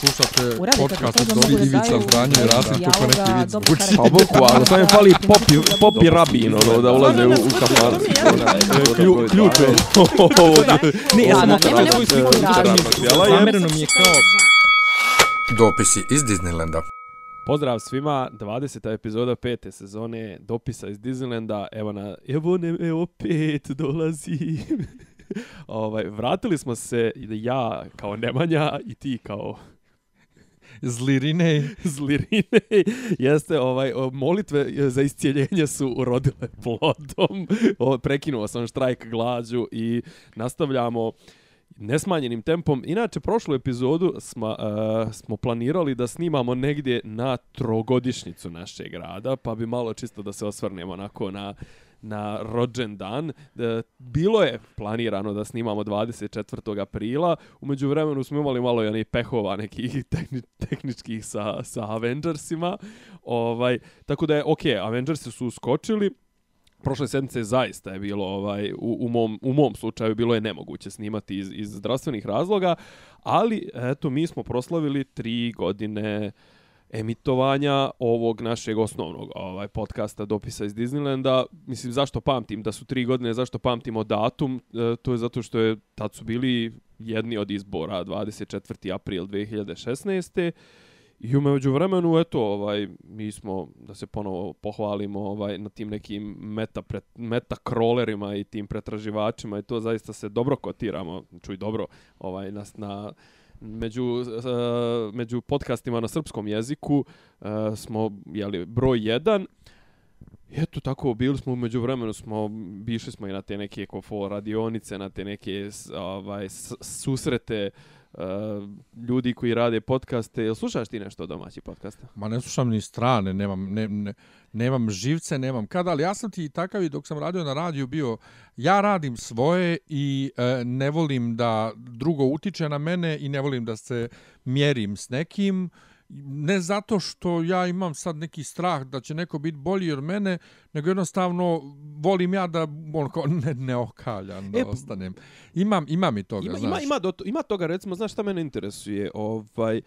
Slušate Uradite podcast od da Ivica Zdranje i Rasim neki vic. dobro Uči. Pa boku, ali sam je fali popi, popi rabin, ono, da ulaze u, u. Klju- Ključ je. Ne, ja sam svoju sliku. Zamereno mi je kao... Dopisi iz Disneylanda. Pozdrav svima, 20. epizoda pete sezone Dopisa iz Disneylanda. Evo na, evo ne, evo opet dolazi. ovaj, vratili smo se, ja kao Nemanja i ti kao Zlirine. zlirine. Jeste, ovaj, molitve za iscijeljenje su urodile plodom. O, prekinuo sam štrajk glađu i nastavljamo nesmanjenim tempom. Inače, prošlu epizodu smo, uh, e, smo planirali da snimamo negdje na trogodišnicu našeg grada, pa bi malo čisto da se osvrnemo onako na na rođendan. E, bilo je planirano da snimamo 24. aprila, umeđu vremenu smo imali malo i pehova nekih tehni, tehničkih sa, sa Avengersima. Ovaj, tako da je, ok, Avengersi su uskočili, prošle sedmice zaista je bilo ovaj u, u mom u mom slučaju bilo je nemoguće snimati iz iz zdravstvenih razloga, ali eto mi smo proslavili tri godine emitovanja ovog našeg osnovnog ovaj podcasta Dopisa iz Disneylanda. Mislim, zašto pamtim da su tri godine, zašto pamtimo datum? E, to je zato što je tad su bili jedni od izbora 24. april 2016. I umeđu vremenu, eto, ovaj, mi smo, da se ponovo pohvalimo ovaj, na tim nekim meta, pret, meta crawlerima i tim pretraživačima i to zaista se dobro kotiramo, čuj dobro, ovaj, na, na među, uh, među podcastima na srpskom jeziku uh, smo jeli, broj 1. Eto tako, bili smo umeđu vremenu, smo, bišli smo i na te neke kofo radionice, na te neke ovaj, susrete uh, Eh, ljudi koji rade podcaste. Jel slušaš ti nešto domaći domaćih podcasta? Ma ne slušam ni strane, nemam, ne, ne, nemam živce, nemam kada, ali ja sam ti takav i dok sam radio na radiju bio, ja radim svoje i e, ne volim da drugo utiče na mene i ne volim da se mjerim s nekim, ne zato što ja imam sad neki strah da će neko biti bolji od mene, nego jednostavno volim ja da on kao ne, ne okaljam da E, ostanem. Imam, imam i toga, Ima, znaš. ima, ima, do, ima toga, recimo, znaš šta mene interesuje? Ovaj,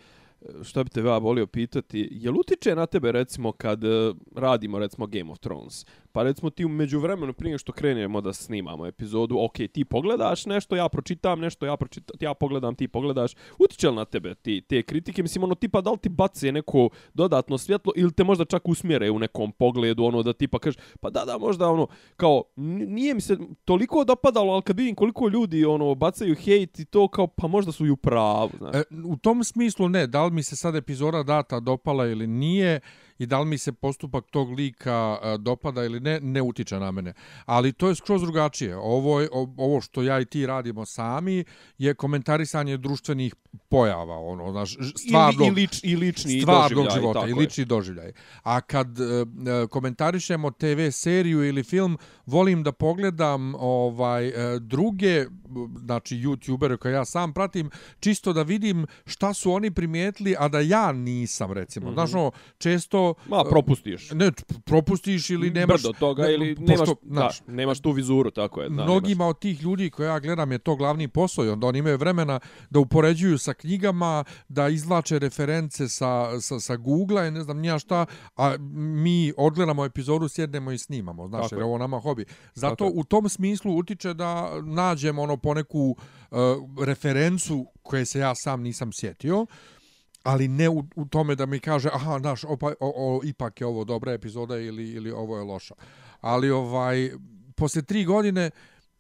šta bi te ja volio pitati, jel utiče na tebe recimo kad uh, radimo recimo Game of Thrones? Pa recimo ti umeđu vremenu prije što krenemo da snimamo epizodu, ok, ti pogledaš nešto, ja pročitam nešto, ja pročitam, ja pogledam, ti pogledaš. Utiče li na tebe ti, te kritike? Mislim, ono, tipa, da li ti bace neko dodatno svjetlo ili te možda čak usmjere u nekom pogledu, ono, da tipa kažeš, pa da, da, možda, ono, kao, nije mi se toliko dopadalo, ali kad vidim koliko ljudi, ono, bacaju hejt i to, kao, pa možda su i u pravu, znaš. E, u tom smislu ne, da li mi se sad epizoda data dopala ili nije i da li mi se postupak tog lika e, dopada ili ne, ne utiče na mene. Ali to je skroz drugačije. Ovo, je, ovo što ja i ti radimo sami je komentarisanje društvenih pojava, ono, znaš, stvarnog, I, i, lič, i lični stvarnog doživljaj, života i lični doživljaj. A kad e, e, komentarišemo TV seriju ili film, volim da pogledam ovaj e, druge, znači youtubere koje ja sam pratim, čisto da vidim šta su oni primijetili, a da ja nisam, recimo. Mm -hmm. Znaš, ono, često... Ma, propustiš. Ne, propustiš ili nemaš... Brdo toga ne, ili pošto, nemaš, znaš, da, nemaš tu vizuru, tako je. Da, Mnogima od tih ljudi koje ja gledam je to glavni posao i onda oni imaju vremena da upoređuju sa knjigama, da izvlače reference sa, sa, sa Google-a i ne znam nija šta, a mi odgledamo epizodu, sjednemo i snimamo, znaš, Tako jer je. ovo nama hobi. Zato Tako u tom smislu utiče da nađemo ono poneku uh, referencu koje se ja sam nisam sjetio, ali ne u, u tome da mi kaže aha, znaš, opa, o, o, ipak je ovo dobra epizoda ili, ili ovo je loša. Ali ovaj, posle tri godine,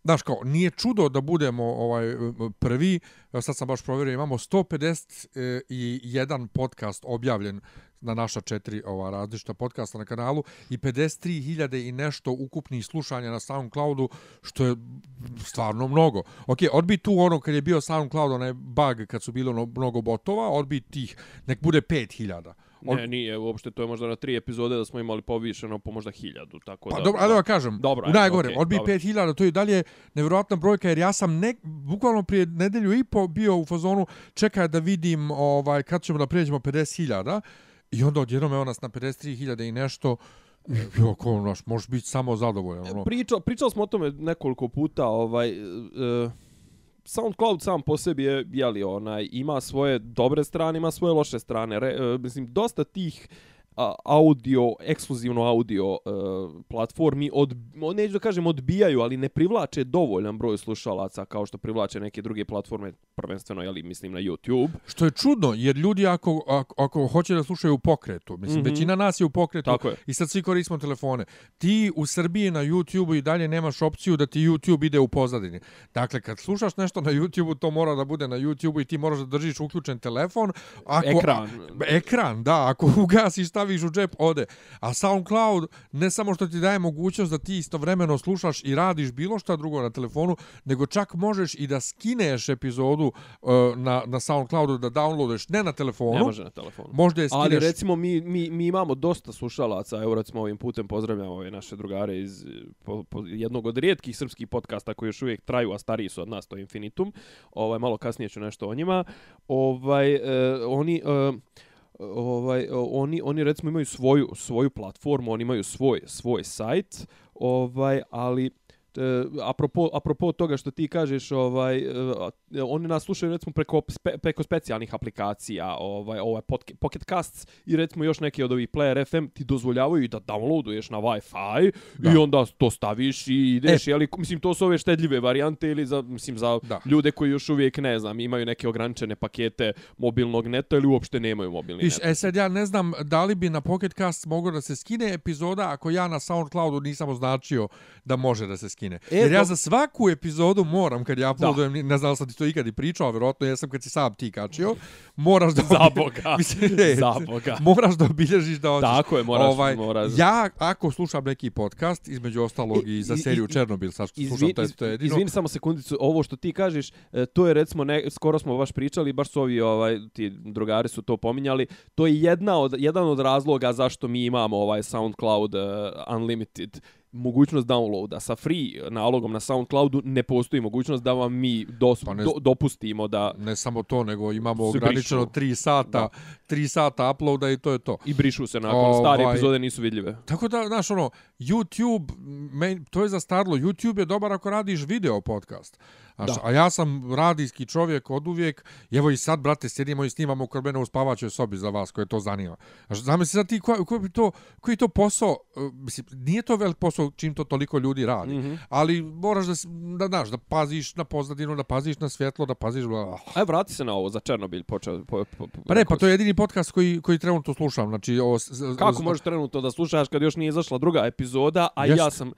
Znaš kao, nije čudo da budemo ovaj prvi, sad sam baš provjerio, imamo 151 podcast objavljen na naša četiri ova različita podcasta na kanalu i 53.000 i nešto ukupnih slušanja na SoundCloudu, što je stvarno mnogo. Ok, odbi tu ono kad je bio SoundCloud, onaj bug kad su bilo ono mnogo botova, odbi tih, nek bude 5.000. Od... Ne, nije, uopšte to je možda na tri epizode da smo imali povišeno po možda hiljadu, tako Pa da... dobro, ali ja kažem, Dobro, u najgore, okej, odbi dobro. 5000, to je dalje nevjerojatna brojka, jer ja sam ne, bukvalno prije nedelju i po bio u fazonu, čekaj da vidim ovaj, kad ćemo da prijeđemo 50.000, i onda odjednom je nas na 53.000 i nešto, Jo, ko, naš, možeš biti samo zadovoljan. Ono. Priča, pričali smo o tome nekoliko puta, ovaj, e, SoundCloud sam po sebi je, jeli, onaj, ima svoje dobre strane, ima svoje loše strane. Re, e, mislim, dosta tih audio, ekskluzivno audio uh, platformi, od, neću da kažem odbijaju, ali ne privlače dovoljan broj slušalaca kao što privlače neke druge platforme, prvenstveno, jeli, mislim na YouTube. Što je čudno, jer ljudi ako, ako, ako hoće da slušaju u pokretu, mislim, mm -hmm. većina nas je u pokretu Tako je. i sad svi koristimo telefone. Ti u Srbiji na YouTube-u i dalje nemaš opciju da ti YouTube ide u pozadini. Dakle, kad slušaš nešto na YouTube-u, to mora da bude na YouTube-u i ti moraš da držiš uključen telefon. Ako, ekran. ekran, da. Ako ugasiš staviš u džep, ode. A SoundCloud ne samo što ti daje mogućnost da ti istovremeno slušaš i radiš bilo šta drugo na telefonu, nego čak možeš i da skineš epizodu uh, na, na SoundCloudu, da downloadeš ne na telefonu. Ne može na telefonu. Možda je skineš... Ali recimo mi, mi, mi imamo dosta slušalaca, evo recimo ovim putem pozdravljamo ove naše drugare iz po, po, jednog od rijetkih srpskih podcasta koji još uvijek traju, a stariji su od nas, to je Infinitum. Ovaj, malo kasnije ću nešto o njima. Ovaj, uh, oni... Uh, ovaj oni oni recimo imaju svoju svoju platformu, oni imaju svoj svoj sajt, ovaj ali e, apropo, apropo toga što ti kažeš, ovaj, e, oni nas slušaju recimo preko, spe, preko specijalnih aplikacija, ovaj, ovaj Pocket Casts i recimo još neke od ovih Player FM ti dozvoljavaju da downloaduješ na Wi-Fi da. i onda to staviš i ideš, e. ali mislim to su ove štedljive varijante ili za, mislim, za da. ljude koji još uvijek ne znam, imaju neke ograničene pakete mobilnog neta ili uopšte nemaju mobilni Viš, net. E sad ja ne znam da li bi na Pocket Cast moglo da se skine epizoda ako ja na SoundCloudu nisam označio da može da se skine skine. E, Jer ja za svaku epizodu moram, kad ja uploadujem, ne znam sam ti to ikad i pričao, vjerojatno jesam kad si sam ti kačio, moraš da... za Boga, za Boga. Moraš da obilježiš da odeš. Tako je, moraš. Ovaj, moraš. Ja, ako slušam neki podcast, između ostalog i, i za seriju i, Černobil, sad što slušam, to je, to je jedino. Izvini samo sekundicu, ovo što ti kažeš, e, to je recimo, ne, skoro smo baš pričali, baš su ovi, ovaj, ti drugari su to pominjali, to je jedna od, jedan od razloga zašto mi imamo ovaj SoundCloud uh, Unlimited mogućnost downloada. Sa free nalogom na SoundCloudu ne postoji mogućnost da vam mi dos, pa ne, do, dopustimo da ne samo to nego imamo ograničeno 3 sata 3 sata uploada i to je to. I brišu se nakon. Ovaj, stare epizode nisu vidljive. Tako da znaš ono YouTube men, to je za starlo YouTube je dobar ako radiš video podcast Znaš, a ja sam radijski čovjek od uvijek. Evo i sad, brate, sjedimo i snimamo kod mene u spavačoj sobi za vas koje to zanima. Znaš, znam se sad ti koji, koji, to, koji to posao, uh, mislim, nije to velik posao čim to toliko ljudi radi, mm -hmm. ali moraš da, da, znaš, da paziš na pozadinu, da paziš na svjetlo, da paziš... Bla... Aj, vrati se na ovo, za Černobil počeo. Po, po, po, pa ne, pa to je jedini podcast koji, koji trenutno slušam. Znači, ovo, Kako možeš trenutno da slušaš kad još nije izašla druga epizoda, a Jest. ja sam...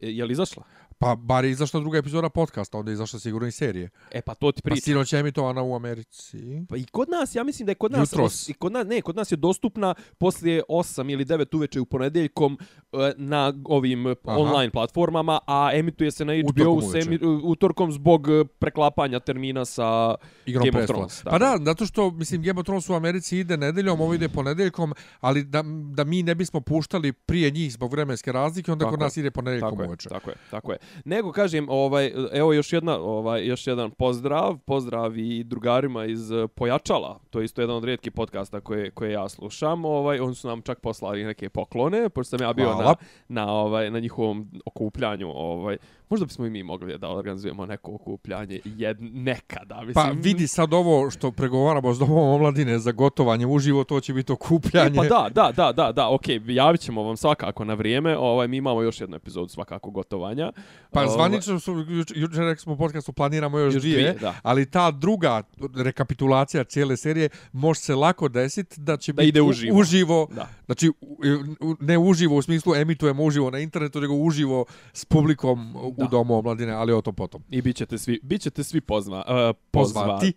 Je li izašla? Pa bar je izašla druga epizoda podcasta, onda je izašla sigurno i serije. E pa to ti pričam. Pa sinoć je emitovana u Americi. Pa i kod nas, ja mislim da je kod nas... Jutros. I kod nas, ne, kod nas je dostupna poslije 8 ili 9 uveče u ponedeljkom e, na ovim Aha. online platformama, a emituje se na HBO emi, utorkom zbog e, preklapanja termina sa Igrom Game of Thrones. Pa da, zato što, mislim, Game of Thrones u Americi ide nedeljom, ovo ide ponedeljkom, ali da, da mi ne bismo puštali prije njih zbog vremenske razlike, onda tako kod nas ide ponedeljkom uveče. Tako je, tako je nego kažem ovaj evo još jedna ovaj još jedan pozdrav pozdrav i drugarima iz eh, Pojačala to je isto jedan od rijetkih podcasta koje koje ja slušam ovaj oni su nam čak poslali neke poklone pošto sam ja bio Hvala. na na ovaj na njihovom okupljanju ovaj Možda bismo i mi mogli da organizujemo neko okupljanje jed, nekada. Mislim. Pa vidi sad ovo što pregovaramo s domom omladine za gotovanje uživo, to će biti okupljanje. E, pa da, da, da, da, da, ok, javit ćemo vam svakako na vrijeme. Ovaj, mi imamo još jednu epizodu svakako gotovanja. Pa ovaj, zvanično su, jučer rekli smo u podcastu, planiramo još, još dvije, dvije da. ali ta druga rekapitulacija cijele serije može se lako desiti da će da biti ide uživo. uživo da. Znači, ne uživo u smislu emitujemo uživo na internetu, nego uživo s publikom u domu omladine, ali o to potom. I bit ćete svi, bit ćete svi pozva, uh, pozvati.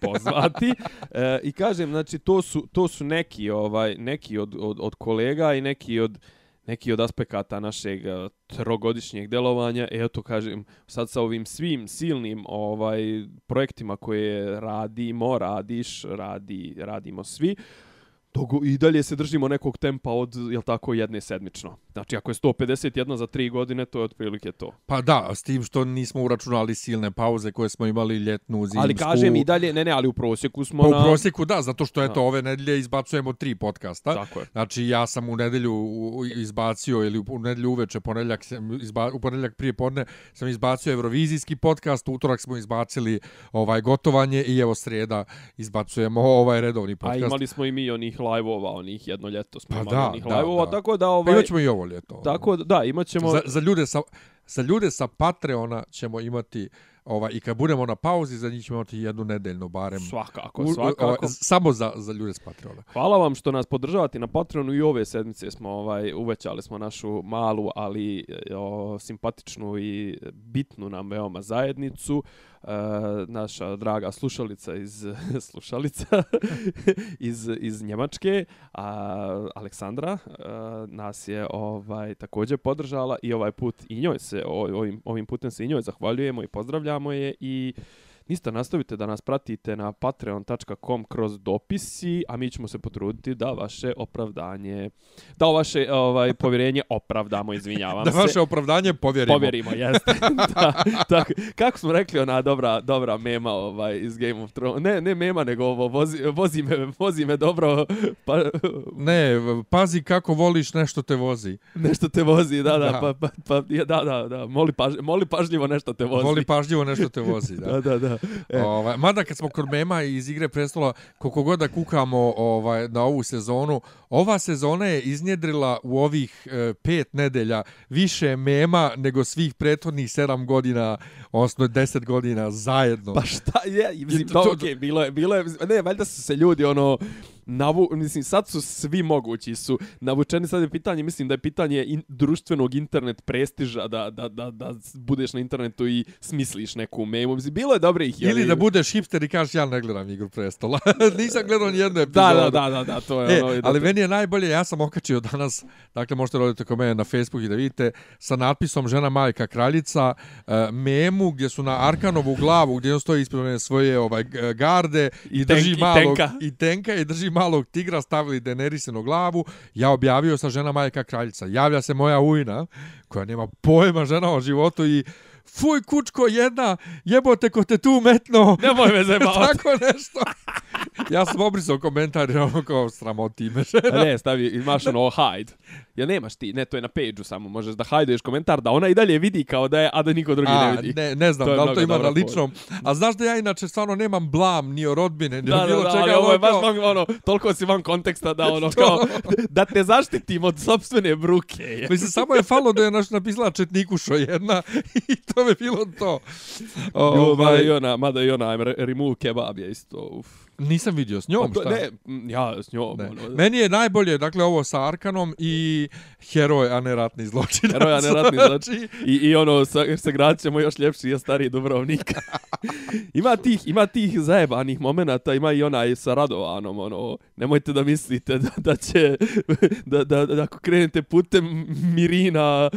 Pozvati. uh, I kažem, znači, to su, to su neki, ovaj, neki od, od, od kolega i neki od neki od aspekata našeg uh, trogodišnjeg delovanja. E, eto, kažem, sad sa ovim svim silnim ovaj projektima koje radimo, radiš, radi, radimo svi, togo, i dalje se držimo nekog tempa od, jel tako, jedne sedmično Znači, ako je 151 za 3 godine, to je otprilike to. Pa da, s tim što nismo uračunali silne pauze koje smo imali ljetnu, zimsku. Ali kažem i dalje, ne, ne, ali u prosjeku smo pa na... u prosjeku da, zato što eto, ove nedelje izbacujemo tri podcasta. Tako je. Znači, ja sam u nedelju izbacio, ili u nedelju uveče, ponedeljak, izba, u ponedeljak prije podne, sam izbacio Eurovizijski podcast, utorak smo izbacili ovaj gotovanje i evo srijeda izbacujemo ovaj redovni podcast. A imali smo i mi onih live-ova, onih jedno ljeto smo pa imali da, onih da, live-ova, da. tako da... Pa Ovaj, i ovo ljeto. Tako da, da, imat ćemo... Za, za, ljude sa, za ljude sa Patreona ćemo imati Ova, I kad budemo na pauzi, za njih ćemo imati jednu nedeljnu barem. Svakako, svakako. Ova, samo za, za ljude s Patreona. Hvala vam što nas podržavate na Patreonu i ove sedmice smo ovaj uvećali smo našu malu, ali o, simpatičnu i bitnu nam veoma zajednicu. E, naša draga slušalica iz slušalica iz, iz Njemačke, a, Aleksandra, a, nas je ovaj također podržala i ovaj put i njoj se ovim, ovim putem se i njoj zahvaljujemo i pozdravljamo je i Ništa, nastavite da nas pratite na patreon.com kroz dopisi, a mi ćemo se potruditi da vaše opravdanje, da vaše ovaj, povjerenje opravdamo, izvinjavam da se. Da vaše opravdanje povjerimo. Povjerimo, jeste. da, tak, kako smo rekli, ona dobra, dobra mema ovaj, iz Game of Thrones. Ne, ne mema, nego ovo, vozi, vozi, me, vozi me dobro. Pa, ne, pazi kako voliš, nešto te vozi. Nešto te vozi, da, da, da. pa, pa, pa, da, da, da, moli, paž, moli pažljivo nešto te vozi. Voli pažljivo nešto te vozi, da. da, da, da. E. Ovaj, mada kad smo kod mema iz Igre prestola, koliko god da kukamo ovaj, na ovu sezonu, ova sezona je iznjedrila u ovih e, pet nedelja više mema nego svih prethodnih sedam godina, odnosno deset godina zajedno. Pa šta je? Mislim, to, to, okay, bilo je, bilo je, ne, valjda su se ljudi, ono, navu, mislim, sad su svi mogući su navučeni, sad je pitanje, mislim da je pitanje in, društvenog internet prestiža da, da, da, da budeš na internetu i smisliš neku memu. Mislim, bilo je dobre ih. Ili da budeš hipster i kažeš ja ne gledam igru prestola. Nisam gledao ni jednu epizodu. Da, da, da, da, to je e, ono. Ali to... meni je najbolje, ja sam okačio danas, dakle možete roditi kod mene na Facebook i da vidite, sa natpisom žena majka kraljica, uh, memu gdje su na Arkanovu glavu, gdje on stoji ispred svoje ovaj, garde i, i drži tenk, malog, i tenka. i tenka i drži malog tigra stavili Daenerysinu glavu, ja objavio sa žena majka kraljica. Javlja se moja ujna, koja nema pojma žena o životu i fuj kučko jedna, jebote ko te tu metno. Nemoj me zajebavati. Tako nešto. ja sam obrisao komentar i ono kao sramoti me žena. Ne, stavi, imaš ono hide. Ja nemaš ti, ne, to je na page-u samo, možeš da hajdeš komentar, da ona i dalje vidi kao da je, a da niko drugi a, ne vidi. Ne, ne znam, da li to ima na ličnom. A znaš da ja inače stvarno nemam blam ni o rodbine, ni da, o bilo da, da, čega. ali ovo je baš kao... van, ono, toliko si van konteksta da ono, kao, da te zaštitim od sobstvene bruke. Mislim, samo je falo da je naš napisala Četnikušo jedna i to bi bilo to. O, ovaj... mada i ona, mada i ona, remove kebab je isto, uf. Nisam vidio s njom, pa, šta? Ne, ja s njom. Ne. Ono. Meni je najbolje, dakle, ovo sa Arkanom i heroj, a ne ratni zločinac. Heroj, a ne ratni zločinac. I, I ono, sa, sa grad ćemo još ljepši, je stariji Dubrovnik. ima tih, ima tih zajebanih momenata, ima i onaj sa Radovanom, ono, nemojte da mislite da, da će, da, da, da, ako krenete putem Mirina,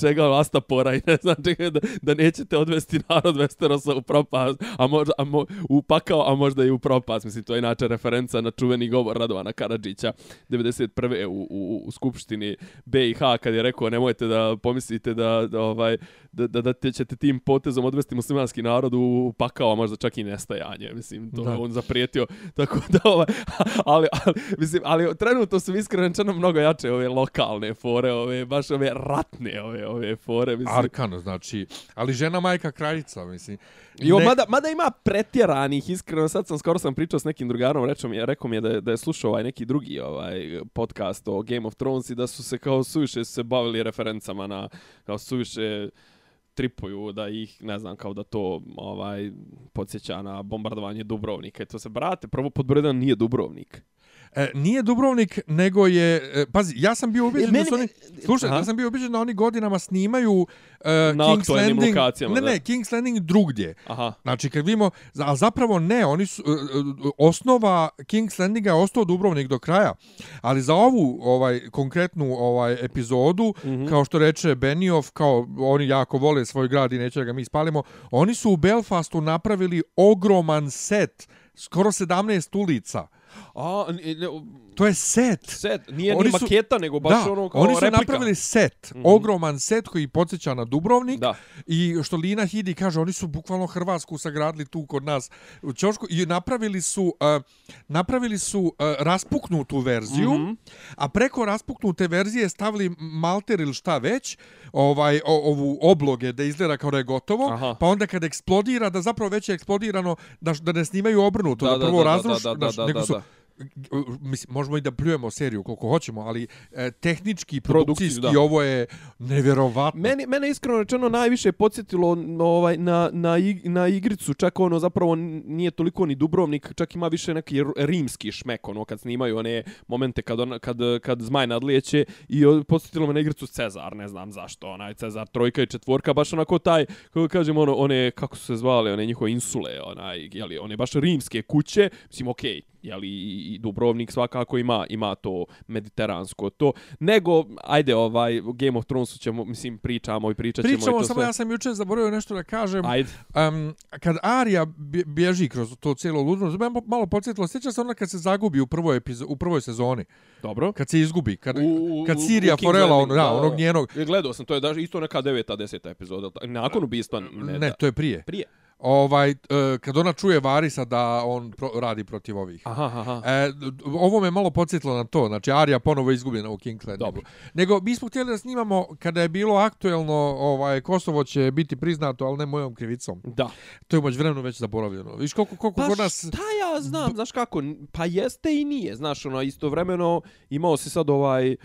čega Astapora i ne znam čega, da, da nećete odvesti narod Westerosa u propast, a možda, a mo, u pakao, a možda i u propast. Mislim, to je inače referenca na čuveni govor Radovana Karadžića 91. u, u, u Skupštini BiH, kad je rekao, nemojte da pomislite da, da, ovaj, da, da, da ćete tim potezom odvesti muslimanski narod u pakao, a možda čak i nestajanje. Mislim, to da. on zaprijetio. Tako da, ovaj, ali, ali, mislim, ali trenutno su iskreno mnogo jače ove lokalne fore, ove, baš ove ratne ove, ove fore. Mislim. Arkano, znači, ali žena majka kraljica, mislim. Jo, ne... mada, mada ima pretjeranih, iskreno, sad sam skoro sam pričao s nekim drugarom, rečom je, rekao mi je da je, da je slušao ovaj neki drugi ovaj podcast o Game of Thrones i da su se kao suviše se bavili referencama na, kao suviše tripuju da ih, ne znam, kao da to ovaj podsjeća na bombardovanje Dubrovnika. I to se, brate, prvo podbredan nije Dubrovnik. E, nije Dubrovnik, nego je... E, pazi, ja sam bio ubeđen da su oni... Slušaj, ja sam bio ubeđen da oni godinama snimaju e, Na King's Landing... lokacijama, ne, da. ne, King's Landing drugdje. Aha. Znači, kad vidimo... A zapravo ne, oni su... E, osnova King's Landinga je ostao Dubrovnik do kraja. Ali za ovu ovaj konkretnu ovaj epizodu, mm -hmm. kao što reče Benioff, kao oni jako vole svoj grad i neće da ga mi spalimo, oni su u Belfastu napravili ogroman set, skoro 17 ulica A, ne, ne, To je set. set, nije Oni ni su- maketa, nego baš da, ono kao oni su replika. napravili set, Mhm. ogroman set koji podsjeća na Dubrovnik Da. i što Lina Hidi kaže, oni su bukvalno Hrvatsku sagradili tu kod nas u Ćošku i napravili su, uh, napravili su uh, raspuknutu verziju, Mhm. a preko raspuknute verzije stavili malter ili šta već, ovaj, o, ovu obloge da izgleda kao da je gotovo, Aha. pa onda kad eksplodira, da zapravo već je eksplodirano, da, da ne snimaju obrnuto, da, Da, da, prvo da, da, razruš, da, da, znaš, da, nego da, su, da. Mislim, možemo i da pljujemo seriju koliko hoćemo, ali e, tehnički, produkcijski, da. ovo je nevjerovatno. Meni mene iskreno rečeno najviše podsjetilo ovaj na na ig- na igricu, čak ono zapravo nije toliko ni Dubrovnik, čak ima više neki rimski šmek ono kad snimaju one momente kad on, kad kad zmaj nadlijeće i podsjetilo me na igricu Cezar, ne znam zašto, onaj Cezar trojka i četvorka baš onako taj kako kažem ono one kako su se zvale one njihove insule, onaj je li one baš rimske kuće, mislim okej, je li i Dubrovnik svakako ima ima to mediteransko to nego ajde ovaj Game of Thrones ćemo mislim pričamo i pričat ćemo i Pričamo, to samo sve. ja sam juče zaboravio nešto da kažem. Ajde. Um, kad bje- bježi kroz to cijelo ludno, to me malo podsjetilo, sjeća se ona kad se zagubi u prvoj, epizo, u prvoj sezoni, Dobro. kad se izgubi, kad, U- u- kad Sirija Forela, on, da, da, onog da. njenog, Je, Gledao sam, to je daže isto neka deveta, deseta epizoda. Nakon ubistva. Ne, ne, da. to je prije. Prije. Ovaj, e, kad ona čuje Varisa da on pro, radi protiv ovih. Aha, aha. E, ovo me malo podsjetilo na to, znači Arija ponovo izgubljena u King's Landingu. Dobro. Nego, mi smo htjeli da snimamo, kada je bilo aktuelno, ovaj, Kosovo će biti priznato, ali ne mojom krivicom. Da. To je umeđu vremenu već zaboravljeno. Viš koliko, koliko Pa kod nas... šta ja znam, znaš kako, pa jeste i nije, znaš, ono, istovremeno imao si sad ovaj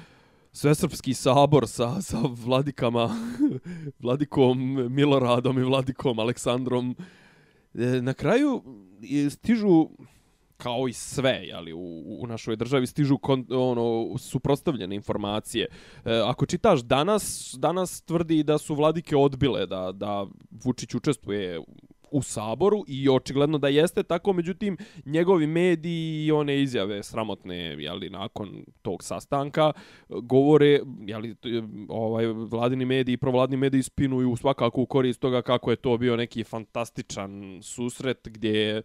svesrpski sabor sa, sa vladikama, vladikom Miloradom i vladikom Aleksandrom. E, na kraju e, stižu kao i sve, jeli, u, u našoj državi stižu kon, ono suprotstavljene informacije. E, ako čitaš danas, danas tvrdi da su vladike odbile da da Vučić učestvuje u saboru i očigledno da jeste tako, međutim njegovi mediji i one izjave sramotne, jeli, nakon tog sastanka govore, jeli, ovaj vladini mediji i provladni mediji spinuju svakako u korist toga kako je to bio neki fantastičan susret gdje je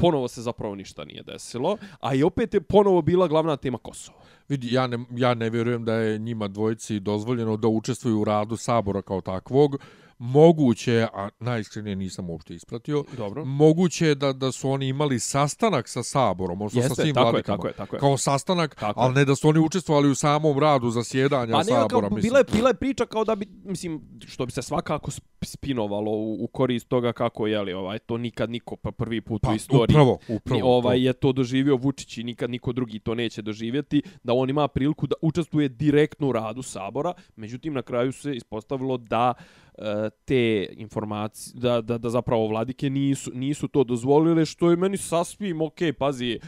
ponovo se zapravo ništa nije desilo, a i opet je ponovo bila glavna tema Kosovo. Vidi, ja ne, ja ne vjerujem da je njima dvojici dozvoljeno da učestvuju u radu Sabora kao takvog. Moguće, je, a najiskrenije nisam uopšte ispratio, Dobro. moguće je da, da su oni imali sastanak sa Saborom, sa Jeste, svim tako je, vladikama. tako je, tako je. Kao sastanak, Tako ali ne da su oni učestvovali u samom radu zasjedanja Pa ne, Sabora. kao, mislim. bila, je, bila je priča kao da bi, mislim, što bi se svakako sp- spinovalo u, u korist toga kako, je li, ovaj, to nikad niko pa prvi put pa, u istoriji. Upravo, upravo. Ni, ovaj to. je to doživio Vučić i nikad niko drugi to neće doživjeti, da on ima priliku da učestvuje direktno u radu Sabora, međutim na kraju se ispostavilo da E, te informacije, da, da, da zapravo vladike nisu, nisu to dozvolile, što je meni sasvim okej, pazi,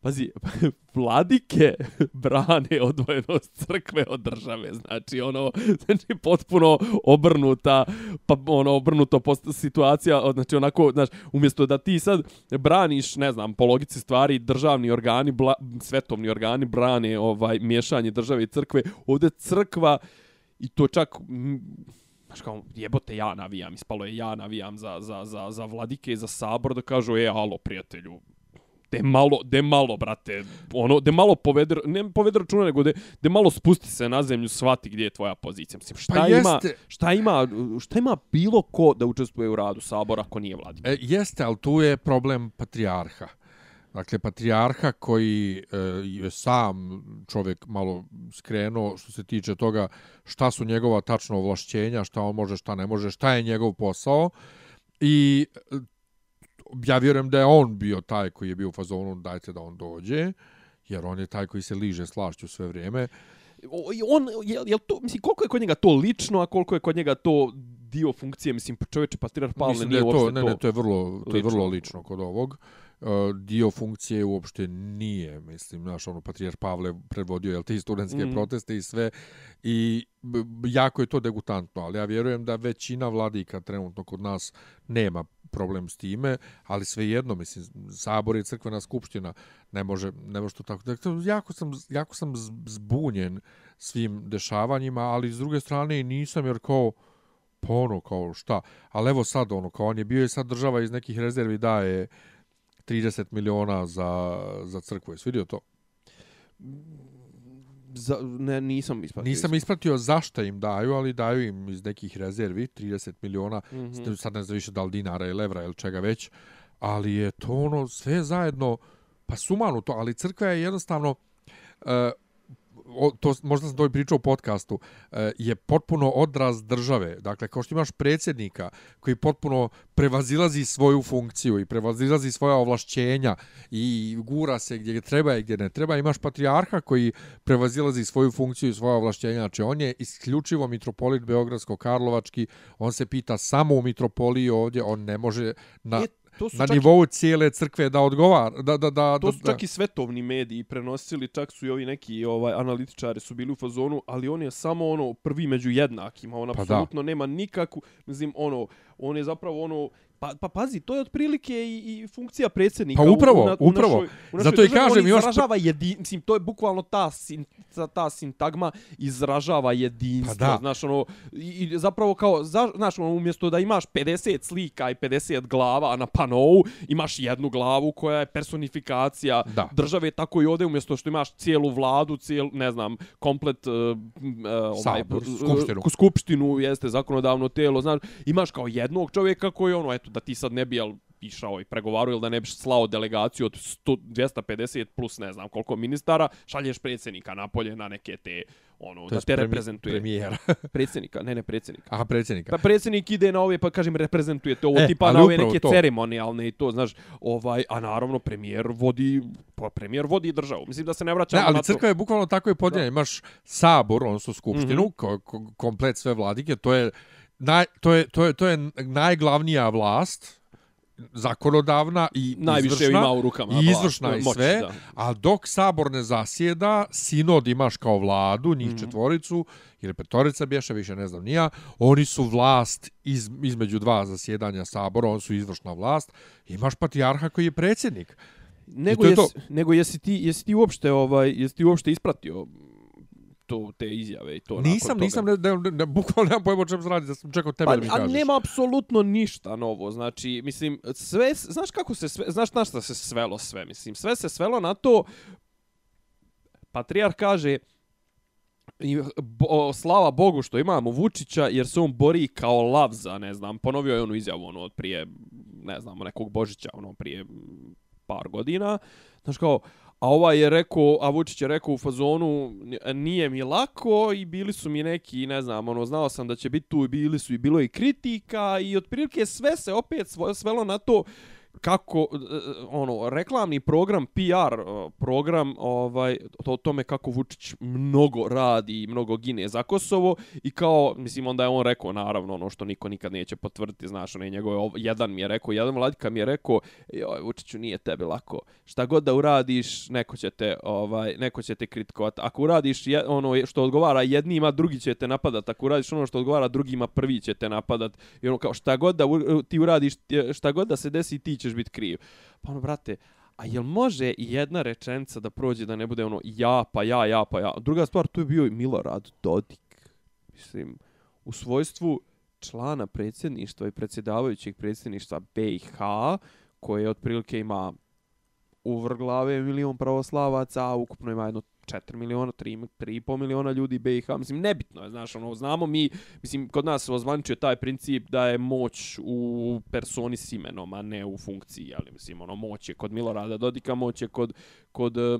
Pazi, vladike brane odvojenost crkve od države, znači ono, znači potpuno obrnuta, pa ono obrnuto post situacija, znači onako, znači umjesto da ti sad braniš, ne znam, po logici stvari državni organi, bla, svetovni organi brane ovaj miješanje države i crkve, ovdje crkva i to čak Znaš kao, jebote, ja navijam, ispalo je ja navijam za, za, za, za vladike za sabor da kažu, e, alo, prijatelju, de malo, de malo, brate, ono, de malo povede, ne povede računa, nego de, de malo spusti se na zemlju, shvati gdje je tvoja pozicija. Mislim, šta Pa ima, jeste. šta ima, šta ima bilo ko da učestvuje u radu sabora ako nije vladin? E, jeste, ali tu je problem patrijarha. Dakle, patrijarha koji e, je sam čovjek malo skrenuo što se tiče toga šta su njegova tačno ovlašćenja, šta on može, šta ne može, šta je njegov posao. I ja vjerujem da je on bio taj koji je bio u fazonu dajte da on dođe, jer on je taj koji se liže slašću sve vrijeme. On, je, je to, mislim, koliko je kod njega to lično, a koliko je kod njega to dio funkcije, mislim, čovječe, patrijarh Pavle nije je uopšte to, ne, ne, to je vrlo, to je vrlo lično kod ovog. Uh, dio funkcije uopšte nije, mislim, znaš, ono, patrijar Pavle predvodio, jel, te studentske mm. proteste i sve, i jako je to degutantno, ali ja vjerujem da većina vladika trenutno kod nas nema problem s time, ali svejedno, mislim, sabor je crkvena skupština, ne može, ne može to tako. Dakle, jako sam, jako sam zbunjen svim dešavanjima, ali s druge strane i nisam, jer kao, pa ono, kao šta, ali evo sad, ono, kao on je bio i sad država iz nekih rezervi daje 30 miliona za, za crkvu. Jesi vidio to? Za, ne, nisam ispratio. Nisam ispratio zašto im daju, ali daju im iz nekih rezervi 30 miliona, mm. -hmm. sad ne znam više da li dinara ili evra ili čega već, ali je to ono sve zajedno, pa sumanu to, ali crkva je jednostavno, uh, o, to možda sam to i pričao u podcastu, e, je potpuno odraz države. Dakle, kao što imaš predsjednika koji potpuno prevazilazi svoju funkciju i prevazilazi svoja ovlašćenja i gura se gdje treba i gdje ne treba, imaš patrijarha koji prevazilazi svoju funkciju i svoja ovlašćenja. Znači, on je isključivo mitropolit Beogradsko-Karlovački, on se pita samo u mitropoliji ovdje, on ne može na... To su na čak nivou cijele crkve da odgovara da da da To su da, čak i svetovni mediji prenosili, čak su i ovi neki ovaj analitičari su bili u fazonu, ali on je samo ono prvi među jednakima, on Pa apsolutno nema nikakvu, mislim ono, on je zapravo ono Pa, pa pazi, to je otprilike i, i funkcija predsjednika. Pa upravo, u, na, upravo. U našoj, u našoj Zato i kažem on još- izražava jedi, mislim, to je bukvalno ta, sin, ta, ta sintagma izražava jedinstvo. Pa da. Znaš, ono, i, zapravo kao, za, znaš, ono, umjesto da imaš 50 slika i 50 glava na panovu, imaš jednu glavu koja je personifikacija Da. države, tako i ovdje umjesto što imaš cijelu vladu, cijel, ne znam, komplet uh, uh, ovaj, Sabor, uh, skupštinu. ku- skupštinu, jeste zakonodavno telo, znaš, imaš kao jednog čovjeka koji ono, eto, da ti sad ne bi, jel, išao i pregovarao ili da ne biš slao delegaciju od 100, 250 plus ne znam koliko ministara, šalješ predsjednika napolje na neke te, ono, to da te premi- reprezentuje. premijera. Predsjednika, ne, ne predsjednika. Aha, predsjednika. Pa predsjednik ide na ove, pa kažem, reprezentuje to, ovo E, tipa ali na ove neke to. ceremonijalne i to, znaš, ovaj, a naravno premijer vodi, pa premijer vodi državu. Mislim da se ne vraćamo Ne, ali na to. crkva je bukvalno tako je podijeljena. Imaš sabor, odnosno skupštinu, mm. -hmm. ko, ko, komplet sve vladike, to je, naj, to, je, to, je, to je najglavnija vlast, zakonodavna i Najviše izvršna, ima u rukama. i vlast, izvršna i moć, sve, da. a dok sabor ne zasjeda, sinod imaš kao vladu, njih mm. -hmm. četvoricu, ili petorica bješe, više ne znam nija, oni su vlast iz, između dva zasjedanja sabora, oni su izvršna vlast, imaš patrijarha koji je predsjednik. Nego, to je jes, to. nego jesi ti, jesi ti uopšte, ovaj, jesi ti uopšte ispratio to, te izjave i to Nisam, nisam, ne, ne, ne, ne, bukvalno nemam pojma o čem se radi, da sam čekao tebe Pa, da mi kažeš. nema apsolutno ništa novo. Znači, mislim, sve, znaš kako se sve, znaš na šta se svelo sve, mislim, sve se svelo na to, Patrijar kaže, i, bo, slava Bogu što imamo Vučića, jer se on bori kao lav za, ne znam, ponovio je onu izjavu, ono, od prije, ne znam, nekog Božića, ono, prije par godina. Znaš kao, a ovaj je rekao, a Vučić je rekao u fazonu, nije mi lako i bili su mi neki, ne znam, ono, znao sam da će biti tu i bili su i bilo i kritika i otprilike sve se opet svelo na to kako e, e, ono reklamni program PR e, program ovaj to o tome kako Vučić mnogo radi i mnogo gine za Kosovo i kao mislim onda je on rekao naravno ono što niko nikad neće potvrditi znaš onaj njegov jedan mi je rekao jedan vladika mi je rekao joj Vučiću nije tebi lako. Šta god da uradiš neko će te ovaj neko će te kritikovati. Ako uradiš je, ono što odgovara jednima drugi će te napadat. Ako uradiš ono što odgovara drugima prvi će te napadat. I ono kao šta god da u- ti uradiš šta god da se desi ti ćeš biti kriv. Pa ono brate a jel može i jedna rečenica da prođe da ne bude ono ja pa ja ja pa ja? Druga stvar tu je bio i Milorad Dodik. Mislim u svojstvu člana predsjedništva i predsjedavajućeg predsjedništva BiH koje otprilike ima u vrglave milion pravoslavaca, a ukupno ima jedno 4 miliona, 3, 3,5 miliona ljudi BiH. Mislim, nebitno je, znaš, ono, znamo mi, mislim, kod nas se ozvančio taj princip da je moć u personi s imenom, a ne u funkciji, ali mislim, ono, moć je kod Milorada Dodika, moć je kod, kod eh,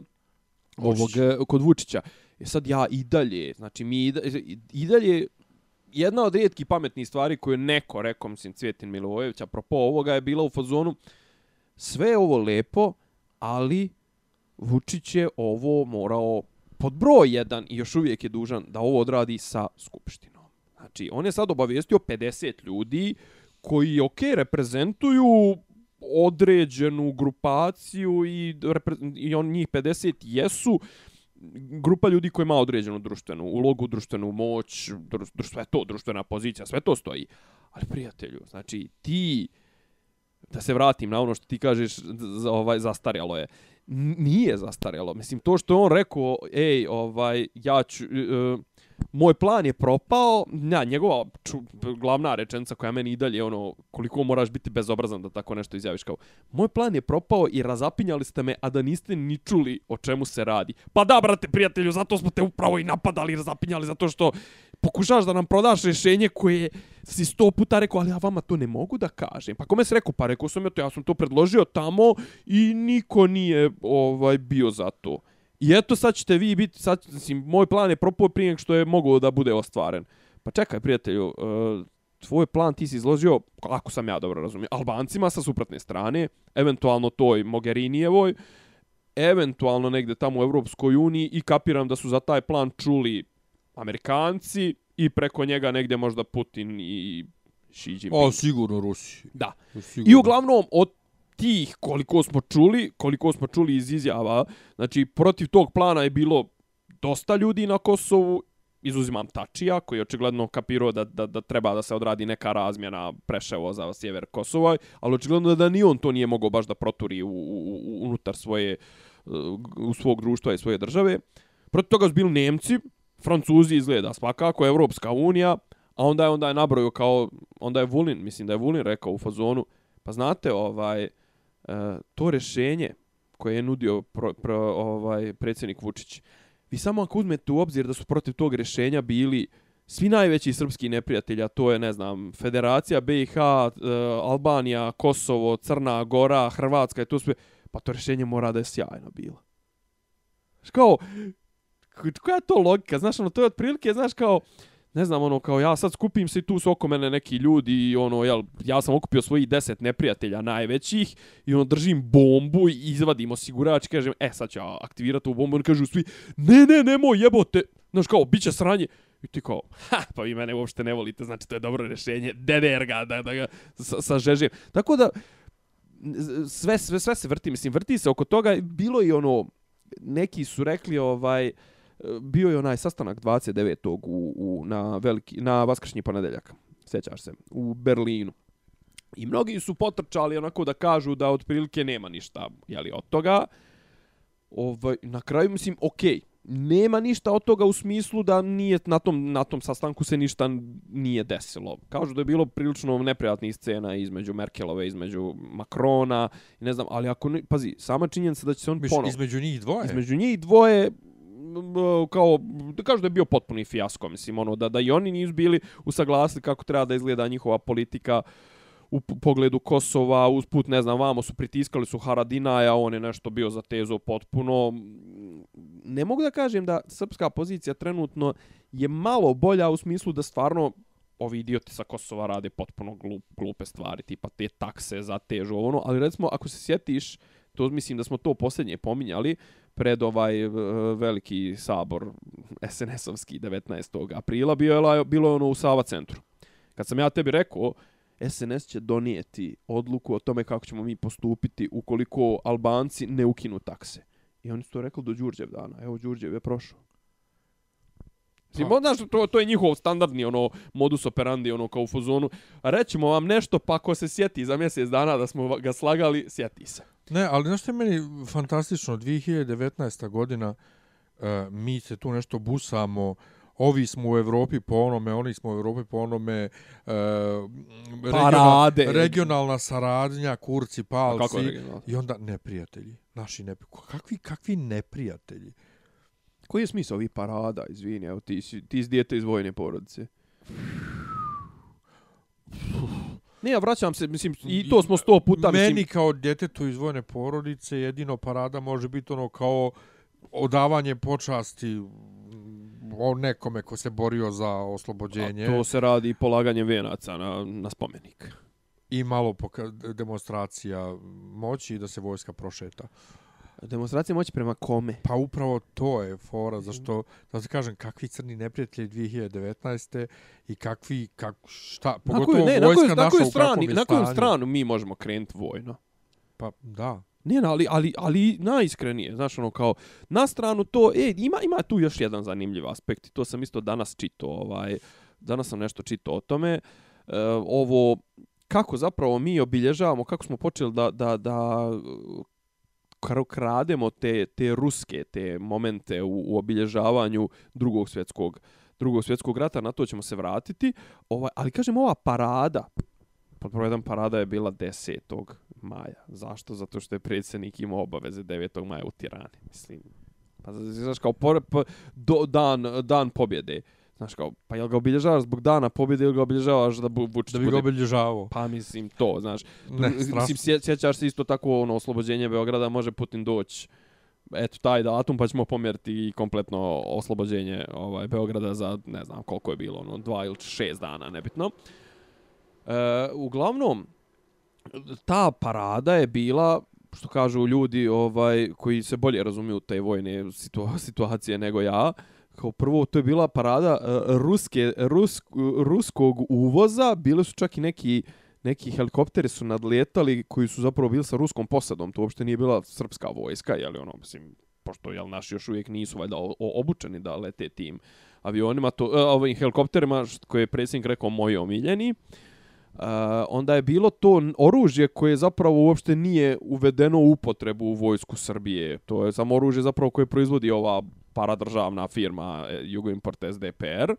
ovog, eh, kod Vučića. E sad ja i dalje, znači mi i da- i dalje, jedna od rijetkih pametnih stvari koju je neko rekao, mislim, Cvjetin Milojević, apropo ovoga je bila u fazonu, sve je ovo lepo, ali Vučić je ovo morao pod broj jedan i još uvijek je dužan da ovo odradi sa Skupštinom. Znači, on je sad obavijestio 50 ljudi koji, ok, reprezentuju određenu grupaciju i, i on njih 50 jesu grupa ljudi koji ima određenu društvenu ulogu, društvenu moć, dru, dru, sve to, društvena pozicija, sve to stoji. Ali prijatelju, znači ti da se vratim na ono što ti kažeš za ovaj zastarjalo je. Uh, Nije zastarelo. Mislim to što je on rekao, ej, ovaj ja ću uh, moj plan je propao, ja, njegova ču, glavna rečenica koja meni i dalje ono, koliko moraš biti bezobrazan da tako nešto izjaviš kao, moj plan je propao i razapinjali ste me, a da niste ni čuli o čemu se radi. Pa da, brate, prijatelju, zato smo te upravo i napadali i razapinjali, zato što pokušaš da nam prodaš rješenje koje si sto puta rekao, ali ja vama to ne mogu da kažem. Pa kome se rekao? Pa rekao sam ja to, ja sam to predložio tamo i niko nije ovaj bio za to. I eto sad ćete vi biti, sad, mislim, moj plan je propao prije što je mogao da bude ostvaren. Pa čekaj, prijatelju, uh, tvoj plan ti si izložio, ako sam ja dobro razumio, Albancima sa suprotne strane, eventualno toj Mogherinijevoj, eventualno negde tamo u Evropskoj uniji i kapiram da su za taj plan čuli Amerikanci i preko njega negde možda Putin i Xi Jinping. O, sigurno Rusi. Da. Sigurno. I uglavnom, od tih koliko smo čuli, koliko smo čuli iz izjava, znači protiv tog plana je bilo dosta ljudi na Kosovu, izuzimam Tačija, koji je očigledno kapirao da, da, da treba da se odradi neka razmjena preševo za sjever Kosova, ali očigledno da ni on to nije mogao baš da proturi u, u, u, unutar svoje, u svog društva i svoje države. Protiv toga su bili Nemci, Francuzi izgleda svakako, Evropska unija, a onda je onda je nabrojio kao, onda je Vulin, mislim da je Vulin rekao u fazonu, pa znate, ovaj, E, to rješenje koje je nudio pro, pro, ovaj predsjednik Vučić, vi samo ako uzmete u obzir da su protiv tog rješenja bili svi najveći srpski neprijatelji, a to je, ne znam, Federacija, BiH, e, eh, Albanija, Kosovo, Crna Gora, Hrvatska i to sve, pa to rješenje mora da je sjajno bilo. Kao, koja je to logika? Znaš, ono, to je otprilike, znaš, kao, ne znam, ono, kao ja sad skupim se tu su oko mene neki ljudi i ono, jel, ja sam okupio svojih deset neprijatelja najvećih i ono, držim bombu i izvadim osigurač i kažem, e, sad ću aktivirati tu bombu i kažu svi, ne, ne, nemoj, jebote, znaš, kao, bit će sranje. I ti kao, ha, pa vi mene uopšte ne volite, znači to je dobro rješenje, dener ga, da, da ga sažežim. Tako da, sve, sve, sve se vrti, mislim, vrti se oko toga, bilo i ono, neki su rekli, ovaj, uh, bio je onaj sastanak 29. u, u, na, veliki, na vaskršnji ponedeljak, sjećaš se, u Berlinu. I mnogi su potrčali onako da kažu da otprilike nema ništa jeli, od toga. Ovaj, na kraju mislim, ok, nema ništa od toga u smislu da nije na tom, na tom sastanku se ništa nije desilo. Kažu da je bilo prilično neprijatnih scena između Merkelove, između Makrona, ne znam, ali ako ne, pazi, sama činjenica da će se on ponovo... Između njih dvoje? Između njih dvoje, kao da kažu da je bio potpuni fijasko mislim ono da da i oni nisu bili usaglasili kako treba da izgleda njihova politika u pogledu Kosova usput ne znam vamo su pritiskali su Haradinaja on je nešto bio za tezo potpuno. Ne mogu da kažem da srpska pozicija trenutno je malo bolja u smislu da stvarno ovi idioti sa Kosova rade potpuno glup, glupe stvari tipa te takse za težu ono ali recimo ako se sjetiš to mislim da smo to posljednje pominjali pred ovaj eh, veliki sabor SNS-ovski 19. aprila bio je bilo ono u Sava centru. Kad sam ja tebi rekao SNS će donijeti odluku o tome kako ćemo mi postupiti ukoliko Albanci ne ukinu takse. I oni su to rekli do Đurđev dana. Evo Đurđev je prošao. Mislim, pa. znaš, to, to je njihov standardni ono, modus operandi ono, kao u fuzonu. Rećemo vam nešto, pa ko se sjeti za mjesec dana da smo ga slagali, sjeti se. Ne, ali znaš što je meni fantastično, 2019. godina, uh, mi se tu nešto busamo, ovi smo u Evropi po onome, oni smo u Evropi po onome, uh, regional, regionalna saradnja, kurci, palci, i onda neprijatelji, naši neprijatelji. Kakvi, kakvi neprijatelji? Koji je smisao ovih parada, izvini, evo ti, ti si dijete iz vojne porodice. Ne, ja vraćam se, mislim, i to smo sto puta... Meni mislim... kao djetetu iz vojne porodice jedino parada može biti ono kao odavanje počasti o nekome ko se borio za oslobođenje. A to se radi polaganje venaca na, na spomenik. I malo demonstracija moći da se vojska prošeta. Demonstracija moći prema kome? Pa upravo to je fora, zašto, da se kažem, kakvi crni neprijatelji 2019. i kakvi, kak, šta, pogotovo ne, vojska naša na u strani, Na koju stranu mi možemo krenuti vojno? Pa, da. Ne, ali, ali, ali najiskrenije, znaš, ono kao, na stranu to, e, ima, ima tu još jedan zanimljiv aspekt i to sam isto danas čitao, ovaj, danas sam nešto čitao o tome, e, ovo, kako zapravo mi obilježavamo, kako smo počeli da, da, da krademo te, te ruske te momente u, u obilježavanju drugog svjetskog drugog svjetskog rata, na to ćemo se vratiti. Ovaj, ali kažem, ova parada, pa pod parada je bila 10. maja. Zašto? Zato što je predsjednik imao obaveze 9. maja u Tirani. Mislim, pa znaš kao por, po, do, dan, dan pobjede. Znaš kao, pa jel ga obilježavaš zbog dana pobjede ili ga obilježavaš da bu, Vučić Da bi ga obilježavao. Pa mislim to, znaš. Ne, mislim, strašno. sje, sjećaš se isto tako ono oslobođenje Beograda, može Putin doći eto taj datum pa ćemo pomjeriti i kompletno oslobođenje ovaj Beograda za ne znam koliko je bilo ono dva ili šest dana nebitno. E, uglavnom ta parada je bila što kažu ljudi ovaj koji se bolje razumiju te vojne situa situacije nego ja kao prvo to je bila parada uh, ruske rus, ruskog uvoza. Bile su čak i neki neki helikopteri su nadletali koji su zapravo bili sa ruskom posadom. To uopšte nije bila srpska vojska je li ono mislim pošto jel naši još uvijek nisu valjda obučeni da lete tim avionima to uh, ovim helikopterima koje je predsjednik rekao moji omiljeni Uh, onda je bilo to oružje koje zapravo uopšte nije uvedeno u upotrebu u vojsku Srbije. To je samo oružje zapravo koje proizvodi ova paradržavna firma e, Jugoimport SDPR.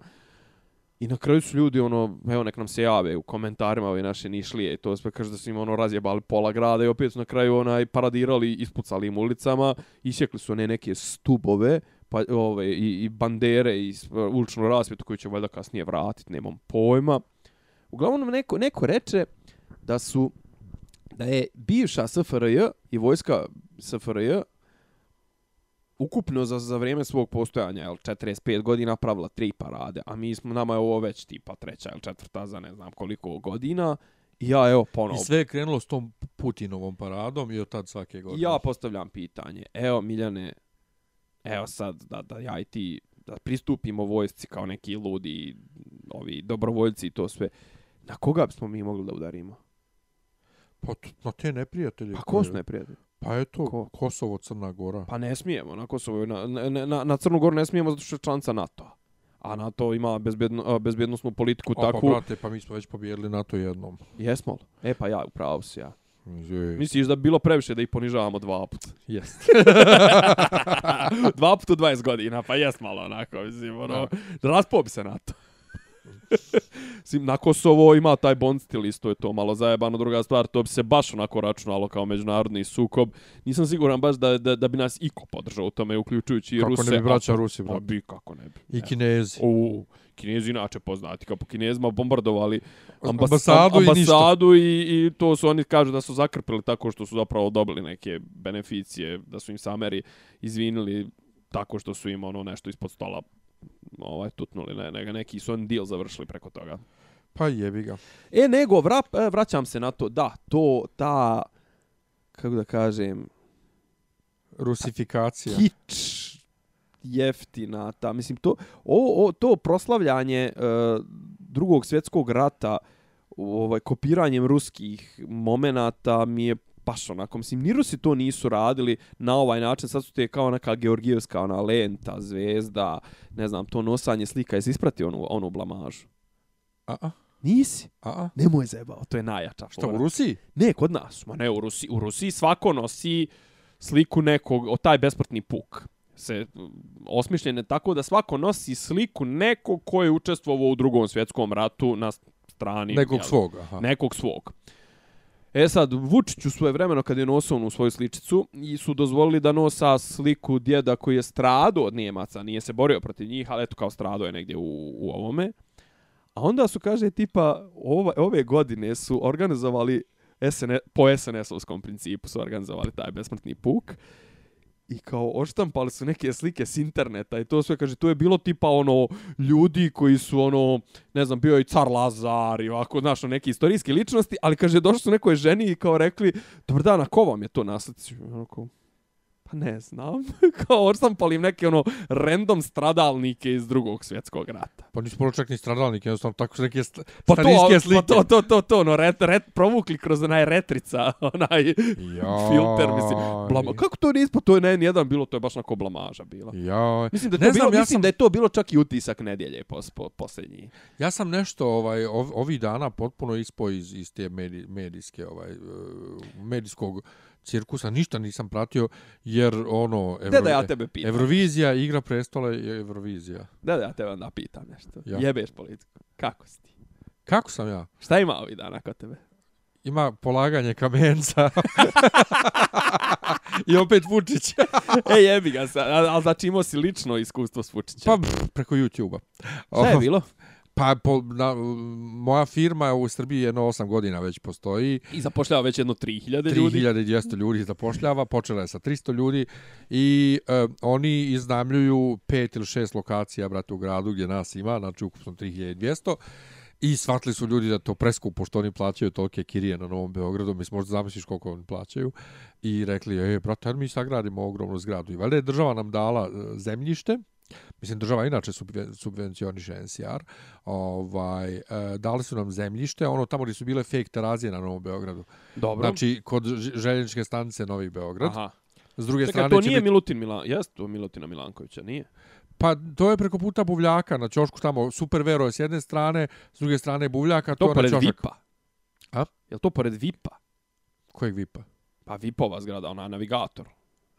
I na kraju su ljudi, ono, evo nek nam se jave u komentarima ove naše nišlije i to sve kaže da su im ono razjebali pola grada i opet su na kraju onaj paradirali, ispucali im ulicama, isjekli su one neke stubove, pa ove i, i bandere i e, uličnu rasvjetu koju će valjda kasnije vratiti, nemam pojma. Uglavnom neko, neko reče da su da je bivša SFRJ i vojska SFRJ ukupno za, za vrijeme svog postojanja, jel, 45 godina pravila tri parade, a mi smo, nama je ovo već tipa treća ili četvrta za ne znam koliko godina. Ja, evo, ponovo. I sve je krenulo s tom Putinovom paradom i od tad svake godine. Ja postavljam pitanje. Evo, Miljane, evo sad da, da ja i ti da pristupimo vojsci kao neki ludi ovi dobrovoljci i to sve. Na koga bismo mi mogli da udarimo? Pa na te neprijatelje. Pa ko su neprijatelji? Pa eto, Ko? Kosovo, Crna Gora. Pa ne smijemo na Kosovo. Na, na, na, na Crnu Goru ne smijemo zato što je članica NATO. A NATO ima bezbjedno, bezbjednostnu politiku A, takvu. Pa, brate, pa mi smo već pobijedili NATO jednom. Jesmo li? E pa ja, upravo si ja. Je. Misliš da bi bilo previše da ih ponižavamo dva puta? Jest. dva puta u 20 godina, pa jest malo onako, mislim, ono, raspao bi se na to. Sim, na Kosovo ima taj bond stil, isto je to malo zajebano. Druga stvar, to bi se baš onako računalo kao međunarodni sukob. Nisam siguran baš da, da, da bi nas iko podržao u tome, uključujući i Kako Ruse. ne bi braća Rusi, Pa bi, kako ne bi. I Kinezi. U, Kinezi inače poznati, kao po Kinezima bombardovali ambas Ambasadu i ništa. ambasadu i, i to su oni kažu da su zakrpili tako što su zapravo dobili neke beneficije, da su im sameri izvinili tako što su im ono nešto ispod stola ovaj tutnuli, ne, ne, neki su on deal završili preko toga. Pa jebi ga. E, nego, vra, e, vraćam se na to, da, to, ta, kako da kažem, Rusifikacija. kič jeftina ta mislim to o, o to proslavljanje uh, drugog svjetskog rata ovaj kopiranjem ruskih momenata mi je baš onako, mislim, ni Rusi to nisu radili na ovaj način, sad su te kao neka georgijevska, ona lenta, zvezda, ne znam, to nosanje slika, jesi ispratio onu, onu blamažu? A, a, Nisi? a, a. Nemoj zebao, to je najjača Šta, u Rusiji? Ne, kod nas. Ma ne, u Rusiji, u Rusiji svako nosi sliku nekog, o taj besmrtni puk se mm, osmišljene tako da svako nosi sliku nekog ko je učestvovao u drugom svjetskom ratu na strani Nekog jel, svog, aha. nekog svog. E sad, Vučiću svoje vremeno kad je nosao onu svoju sličicu i su dozvolili da nosa sliku djeda koji je strado od Njemaca, nije se borio protiv njih, ali eto kao strado je negdje u, u ovome. A onda su, kaže, tipa, ova, ove godine su organizovali SN, po SNS-ovskom principu su organizovali taj besmrtni puk. I kao oštampali su neke slike s interneta i to sve, kaže, to je bilo tipa ono ljudi koji su ono, ne znam, bio i car Lazar i ovako, znaš, ono, neke istorijske ličnosti, ali kaže, došli su nekoj ženi i kao rekli, dobar dan, a ko vam je to na? Onako, pa ne znam. kao oštampali im neke ono random stradalnike iz drugog svjetskog rata. Pa nisu prvo čak ni stradalnik, jednostavno tako su neke st Pa starinske to, slike. pa to, to, to, to, ono, ret, ret, provukli kroz onaj retrica, onaj Jaj. filter, mislim. Blama, kako to nije ispod, to je ne, nijedan bilo, to je baš onako blamaža bila. Jaj. Mislim da je Ne to znam, bilo, ja mislim sam- da je to bilo čak i utisak nedjelje pos, po, posljednji. Ja sam nešto ovaj ov, ovih dana potpuno ispo iz iz te medi, medijske ovaj eh, medijskog cirkusa, ništa nisam pratio, jer ono... Evro, da ja tebe pitam. Eurovizija, Igra prestola i Eurovizija. Da da ja tebe onda pitam nešto. Ja. Jebeš politiku. Kako si ti? Kako sam ja? Šta ima ovih dana kod tebe? Ima polaganje kamenca. I opet Vučić. e, jebi ga sad. Ali znači imao si lično iskustvo s Vučićem? Pa preko YouTube-a. Šta je bilo? Pa po, na, moja firma u Srbiji jedno 8 godina već postoji. I zapošljava već jedno 3000 ljudi. 3200 ljudi zapošljava, počela je sa 300 ljudi i e, oni iznamljuju pet ili šest lokacija brate u gradu gdje nas ima, znači ukupno 3200. I shvatili su ljudi da to preskupo što oni plaćaju tolike kirije na Novom Beogradu, mi možda zamisliš koliko oni plaćaju. I rekli, e, brate, mi sagradimo ogromnu zgradu. I valjda je država nam dala e, zemljište, Mislim, država inače subvencioniše NCR. Ovaj, e, dali su nam zemljište, ono tamo gdje su bile fake terazije na Novom Beogradu. Dobro. Znači, kod željeničke stanice Novi Beograd. Aha. S druge Čekaj, strane to nije biti... Milutin Milan, jeste to Milutina Milankovića, nije? Pa to je preko puta Buvljaka na ćošku tamo, super vero je s jedne strane, s druge strane Buvljaka, to, to pored na Vipa. A? Je to pored Vipa? Kojeg Vipa? Pa Vipova zgrada, ona navigator.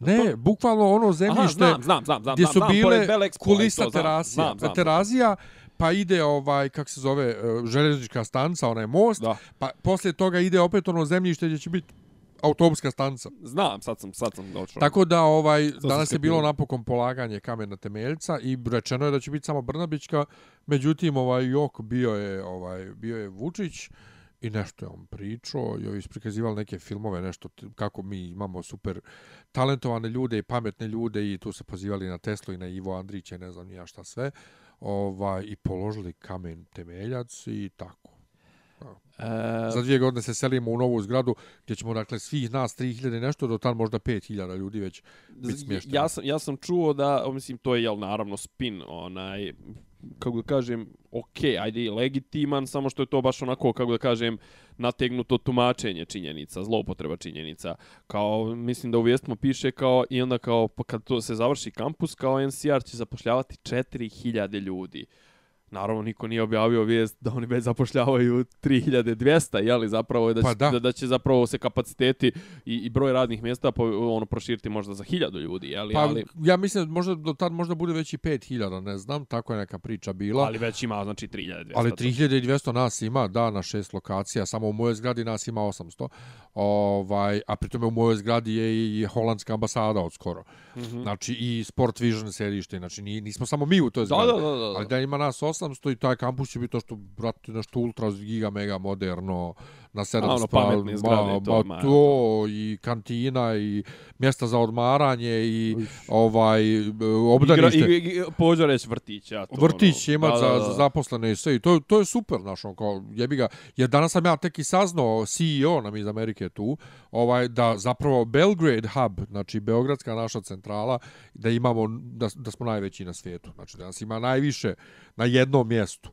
Ne, to... bukvalno ono zemljište Aha, znam, znam, znam, znam, gdje su bile znam, kulisa terasija, znam, znam. terazija, pa ide ovaj, kak se zove, e, železnička stanca, onaj most, da. pa poslije toga ide opet ono zemljište gdje će biti autobuska stanca. Znam, sad sam, sad sam došao. Tako da, ovaj, danas je bilo napokon polaganje kamena temeljca i rečeno je da će biti samo Brnabićka, međutim, ovaj, Jok bio je, ovaj, bio je Vučić, i nešto je on pričao i isprikazivali neke filmove, nešto kako mi imamo super talentovane ljude i pametne ljude i tu se pozivali na Teslu i na Ivo Andrića i ne znam nija šta sve ovaj, i položili kamen temeljac i tako. E... Za dvije godine se selimo u novu zgradu gdje ćemo dakle svih nas 3000 nešto do tad možda 5000 ljudi već biti smješteni. Ja sam, ja sam čuo da, mislim, to je jel, naravno spin, onaj, kako da kažem, ok, ajde, legitiman, samo što je to baš onako, kako da kažem, nategnuto tumačenje činjenica, zloupotreba činjenica. Kao, mislim da u vijestmu piše kao, i onda kao, kad to se završi kampus, kao NCR će zapošljavati 4000 ljudi. Naravno, niko nije objavio vijest da oni već zapošljavaju 3200, jeli, zapravo je da, pa da. da, da će zapravo se kapaciteti i, i broj radnih mjesta po, ono proširiti možda za 1000 ljudi, jeli, pa, ali... Ja mislim, možda do tad možda bude već i 5000, ne znam, tako je neka priča bila. Ali već ima, znači, 3200. Ali 3200 nas ima, da, na šest lokacija, samo u mojoj zgradi nas ima 800. Ovaj, a pritome u mojoj zgradi je i holandska ambasada od skoro. Mm -hmm. Znači, i Sport Vision sedište, znači, nismo samo mi u toj zgradi. Da, da, da, da. Ali da ima nas 800 i taj kampus će biti to što, brate, nešto ultra giga mega moderno, na sedam ono, spal, zgrade, to, ma, to i kantina i mjesta za odmaranje i Uš. ovaj obdanište. Igra, i, i, pođo reći vrtić, ja to. Vrtić ono, ima za, za zaposlene i sve i to, to je super, znaš, on, kao, jebi ga. Jer danas sam ja tek i saznao, CEO nam iz Amerike tu, ovaj, da zapravo Belgrade Hub, znači Beogradska naša centrala, da imamo, da, da smo najveći na svijetu. Znači, da nas ima najviše na jednom mjestu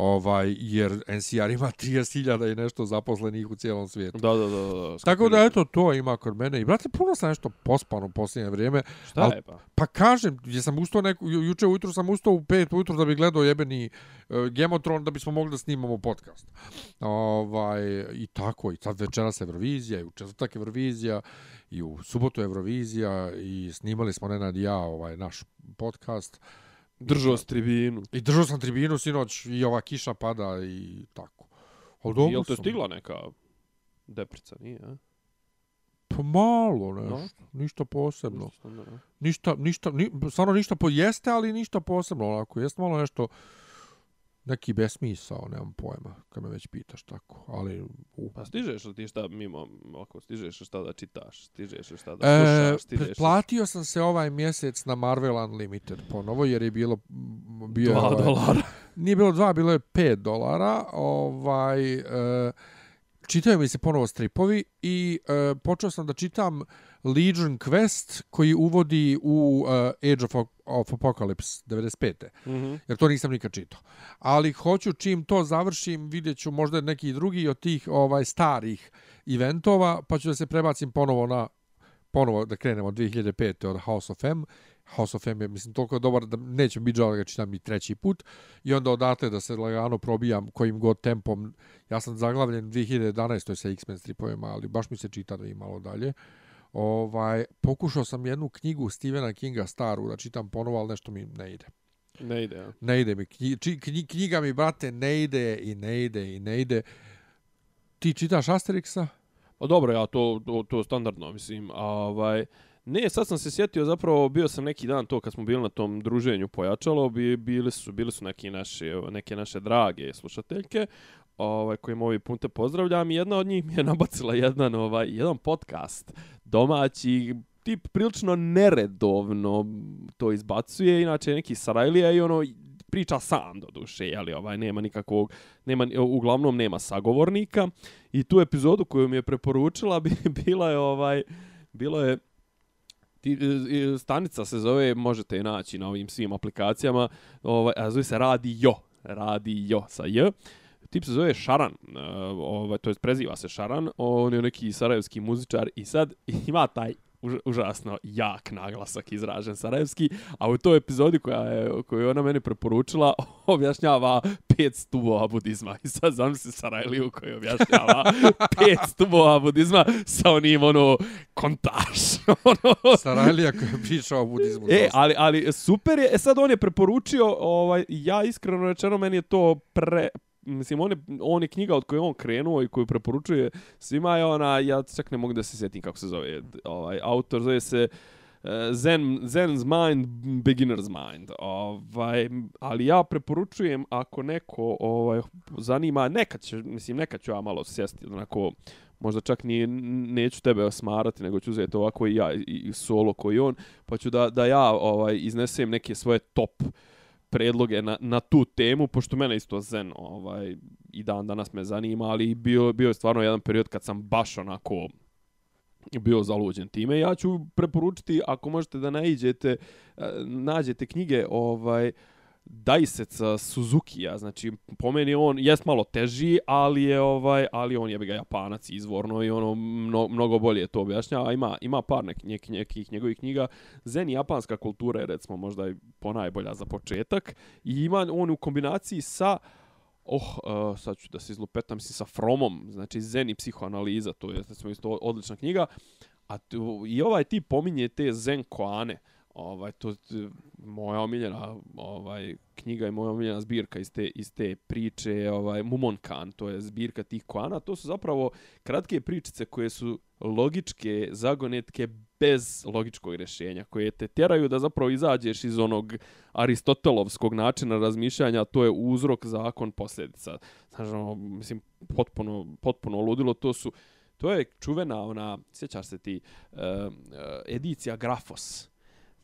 ovaj jer NCR ima 30.000 i nešto zaposlenih u cijelom svijetu. Da, da, da, da. Tako da eto to ima kod mene i brate puno sam nešto pospano u posljednje vrijeme. Šta al, je pa? Pa kažem, gdje sam ustao neku juče ujutro sam ustao u 5 ujutro da bi gledao jebeni uh, Gemotron da bismo mogli da snimamo podcast. Ovaj i tako i sad večeras Eurovizija i u četvrtak Eurovizija i u subotu Eurovizija i snimali smo Nenad ja ovaj naš podcast. Držao s tribinu. I držao sam tribinu sinoć i ova kiša pada i tako. Ali dobro Jel te stigla neka deprica, nije, a? Pa malo, nešto. No? Ništa posebno. Ništa, ništa, ni, stvarno ništa po jeste, ali ništa posebno. Onako, jeste malo nešto neki besmisao, nemam pojma, kad me već pitaš tako, ali... Uh. Pa stižeš li ti šta mimo, ako stižeš šta da čitaš, stižeš li šta da e, slušaš, stižeš... Pretplatio sam se ovaj mjesec na Marvel Unlimited ponovo, jer je bilo... Bio, dva ovaj, dolara. Nije bilo dva, bilo je pet dolara, ovaj... E, čitaju mi se ponovo stripovi i e, počeo sam da čitam Legion Quest koji uvodi u uh, Age of, of Apocalypse 95. Mm -hmm. Jer to nisam nikad čitao. Ali hoću čim to završim, vidjet ću možda neki drugi od tih ovaj starih eventova, pa ću da se prebacim ponovo na ponovo da krenemo od 2005. od House of M. House of M je, mislim, toliko dobar da neće biti žao da ga čitam i treći put. I onda odatle da se lagano probijam kojim god tempom. Ja sam zaglavljen 2011. sa X-Men stripovima, ali baš mi se čita da i malo dalje. Ovaj, pokušao sam jednu knjigu Stephena Kinga staru da čitam ponovo, ali nešto mi ne ide. Ne ide, ja. Ne ide mi. Knji, či, knji, knjiga mi, brate, ne ide i ne ide i ne ide. Ti čitaš Asterixa? Pa dobro, ja to, to, to standardno, mislim. A, ovaj, ne, sad sam se sjetio, zapravo bio sam neki dan to kad smo bili na tom druženju pojačalo, bi, bili su bili su neki naši, neke naše drage slušateljke, ovaj kojim ovi punte pozdravljam. Jedna od njih mi je nabacila jedan ovaj jedan podcast domaći tip prilično neredovno to izbacuje, inače neki Sarajlija i ono priča sam do duše, ali ovaj nema nikakvog nema uglavnom nema sagovornika. I tu epizodu koju mi je preporučila bi bila je ovaj bilo je ti, e, e, stanica se zove možete je naći na ovim svim aplikacijama ovaj a zove se Radio Radio sa j tip se zove Šaran, uh, ovaj, to je preziva se Šaran, on je neki sarajevski muzičar i sad ima taj už, užasno jak naglasak izražen sarajevski, a u toj epizodi koja je, koju je ona meni preporučila, objašnjava pet stubova budizma. I sad znam se Sarajliju koji objašnjava pet stubova budizma sa onim, ono, kontaž. ono. Sarajlija koja priča o budizmu. E, ali, ali super je, e sad on je preporučio, ovaj, ja iskreno rečeno, meni je to pre, mislim, on je, on je knjiga od koje on krenuo i koju preporučuje svima je ona, ja čak ne mogu da se sjetim kako se zove, ovaj, autor zove se uh, Zen, Zen's Mind, Beginner's Mind. Ovaj, ali ja preporučujem ako neko ovaj, zanima, nekad, će, mislim, nekad ću ja malo sjesti, onako, možda čak ni neću tebe osmarati, nego ću uzeti ovako i ja i solo koji on, pa ću da, da ja ovaj iznesem neke svoje top uh, predloge na, na tu temu, pošto mene isto zen ovaj, i dan danas me zanima, ali bio, bio je stvarno jedan period kad sam baš onako bio zaluđen time. Ja ću preporučiti, ako možete da naiđete, eh, nađete knjige, ovaj, Daisetsa Suzuki-a, znači po meni on jest malo teži, ali je ovaj, ali on je ga Japanac izvorno i ono mno, mnogo bolje to objašnjava. Ima ima par nek, nek, nekih njegovih knjiga. Zen i japanska kultura je recimo možda i ponajbolja za početak i ima on u kombinaciji sa Oh, uh, sad ću da se izlupetam, mislim, sa Fromom, znači Zen i psihoanaliza, to je recimo isto odlična knjiga. A tu, i ovaj tip pominje te Zen koane. Uh, ovaj to moja omiljena ovaj knjiga i moja omiljena zbirka iz te iz te priče ovaj Mumonkan to je zbirka tih koana. To su zapravo kratke pričice koje su logičke zagonetke bez logičkog rješenja koje te tjeraju da zapravo izađeš iz onog aristotelovskog načina razmišljanja to je uzrok zakon posljedica. Znači ono, mislim potpuno potpuno ludilo. To su to je čuvena ona sjećaš se ti uh, uh, edicija Grafos?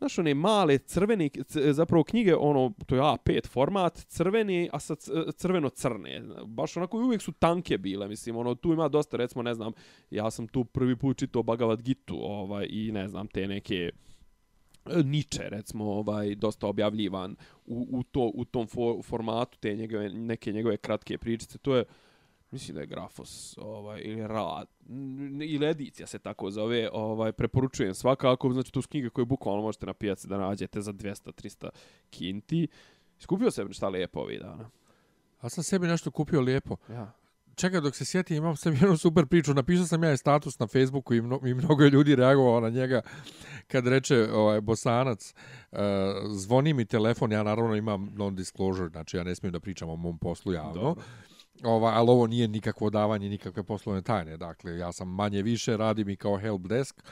Znaš, one male crvene, zapravo knjige, ono, to je A5 format, crveni, a sa crveno-crne. Baš onako uvijek su tanke bile, mislim, ono, tu ima dosta, recimo, ne znam, ja sam tu prvi put čitao Bhagavad Gitu, ovaj, i ne znam, te neke e, Niče, recimo, ovaj, dosta objavljivan u, u, to, u tom for, formatu, te njegove, neke njegove kratke pričice, to je, mislim da je Grafos ovaj ili Rad ili edicija se tako zove, ovaj preporučujem svakako, znači to su knjige koje bukvalno možete na pijaci da nađete za 200 300 kinti. Skupio sam šta lijepo ovih dana. A sam sebi nešto kupio lijepo. Ja. Čekaj, dok se sjetim, imam sam jednu super priču. Napisao sam ja je status na Facebooku i, mno, i mnogo je ljudi reagovalo na njega kad reče ovaj, bosanac, uh, zvoni mi telefon, ja naravno imam non-disclosure, znači ja ne smijem da pričam o mom poslu javno. Dobro. Ova, ali ovo nije nikakvo davanje nikakve poslovne tajne. Dakle, ja sam manje više, radim i kao help desk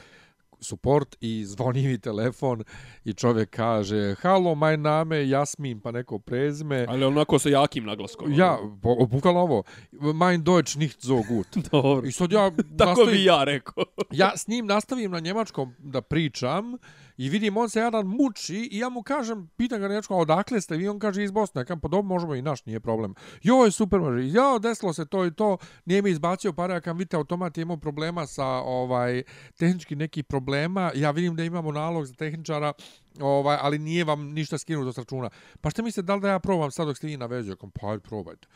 support i zvoni mi telefon i čovjek kaže halo, maj name Jasmin, pa neko prezime. Ali onako sa jakim naglaskom. Ja, bukvalno ovo, mein Deutsch nicht so gut. Dobro. I sad ja... Tako nastavim, bi ja rekao. ja s njim nastavim na njemačkom da pričam I vidim, on se jedan muči i ja mu kažem, pitan ga nečko, odakle ste vi? On kaže iz Bosne. Ja kažem, pa dobro, možemo i naš, nije problem. Joj, super, može. Jo, desilo se to i to. Nije mi izbacio pare, ja kam vidite, automat je imao problema sa ovaj tehnički neki problema. Ja vidim da imamo nalog za tehničara, ovaj, ali nije vam ništa skinuto s računa. Pa što mislite, da li da ja probam sad dok ste vi na vezu? Ja kažem, pa probajte.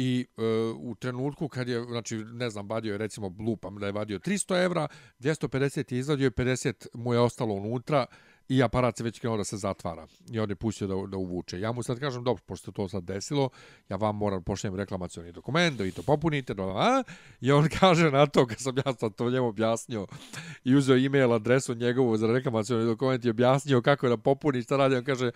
I e, u trenutku kad je, znači, ne znam, vadio je recimo lupam da je vadio 300 evra, 250 je izvadio i 50 mu je ostalo unutra i aparat se već krenuo da se zatvara. I on je pustio da, da uvuče. Ja mu sad kažem, dobro, pošto to sad desilo, ja vam moram pošljem reklamacioni dokument, da vi to popunite, da, a? i on kaže na to, kad sam ja sad to njemu objasnio, i uzeo e-mail adresu njegovu za reklamacioni dokument i objasnio kako da popuni, šta radi, on kaže,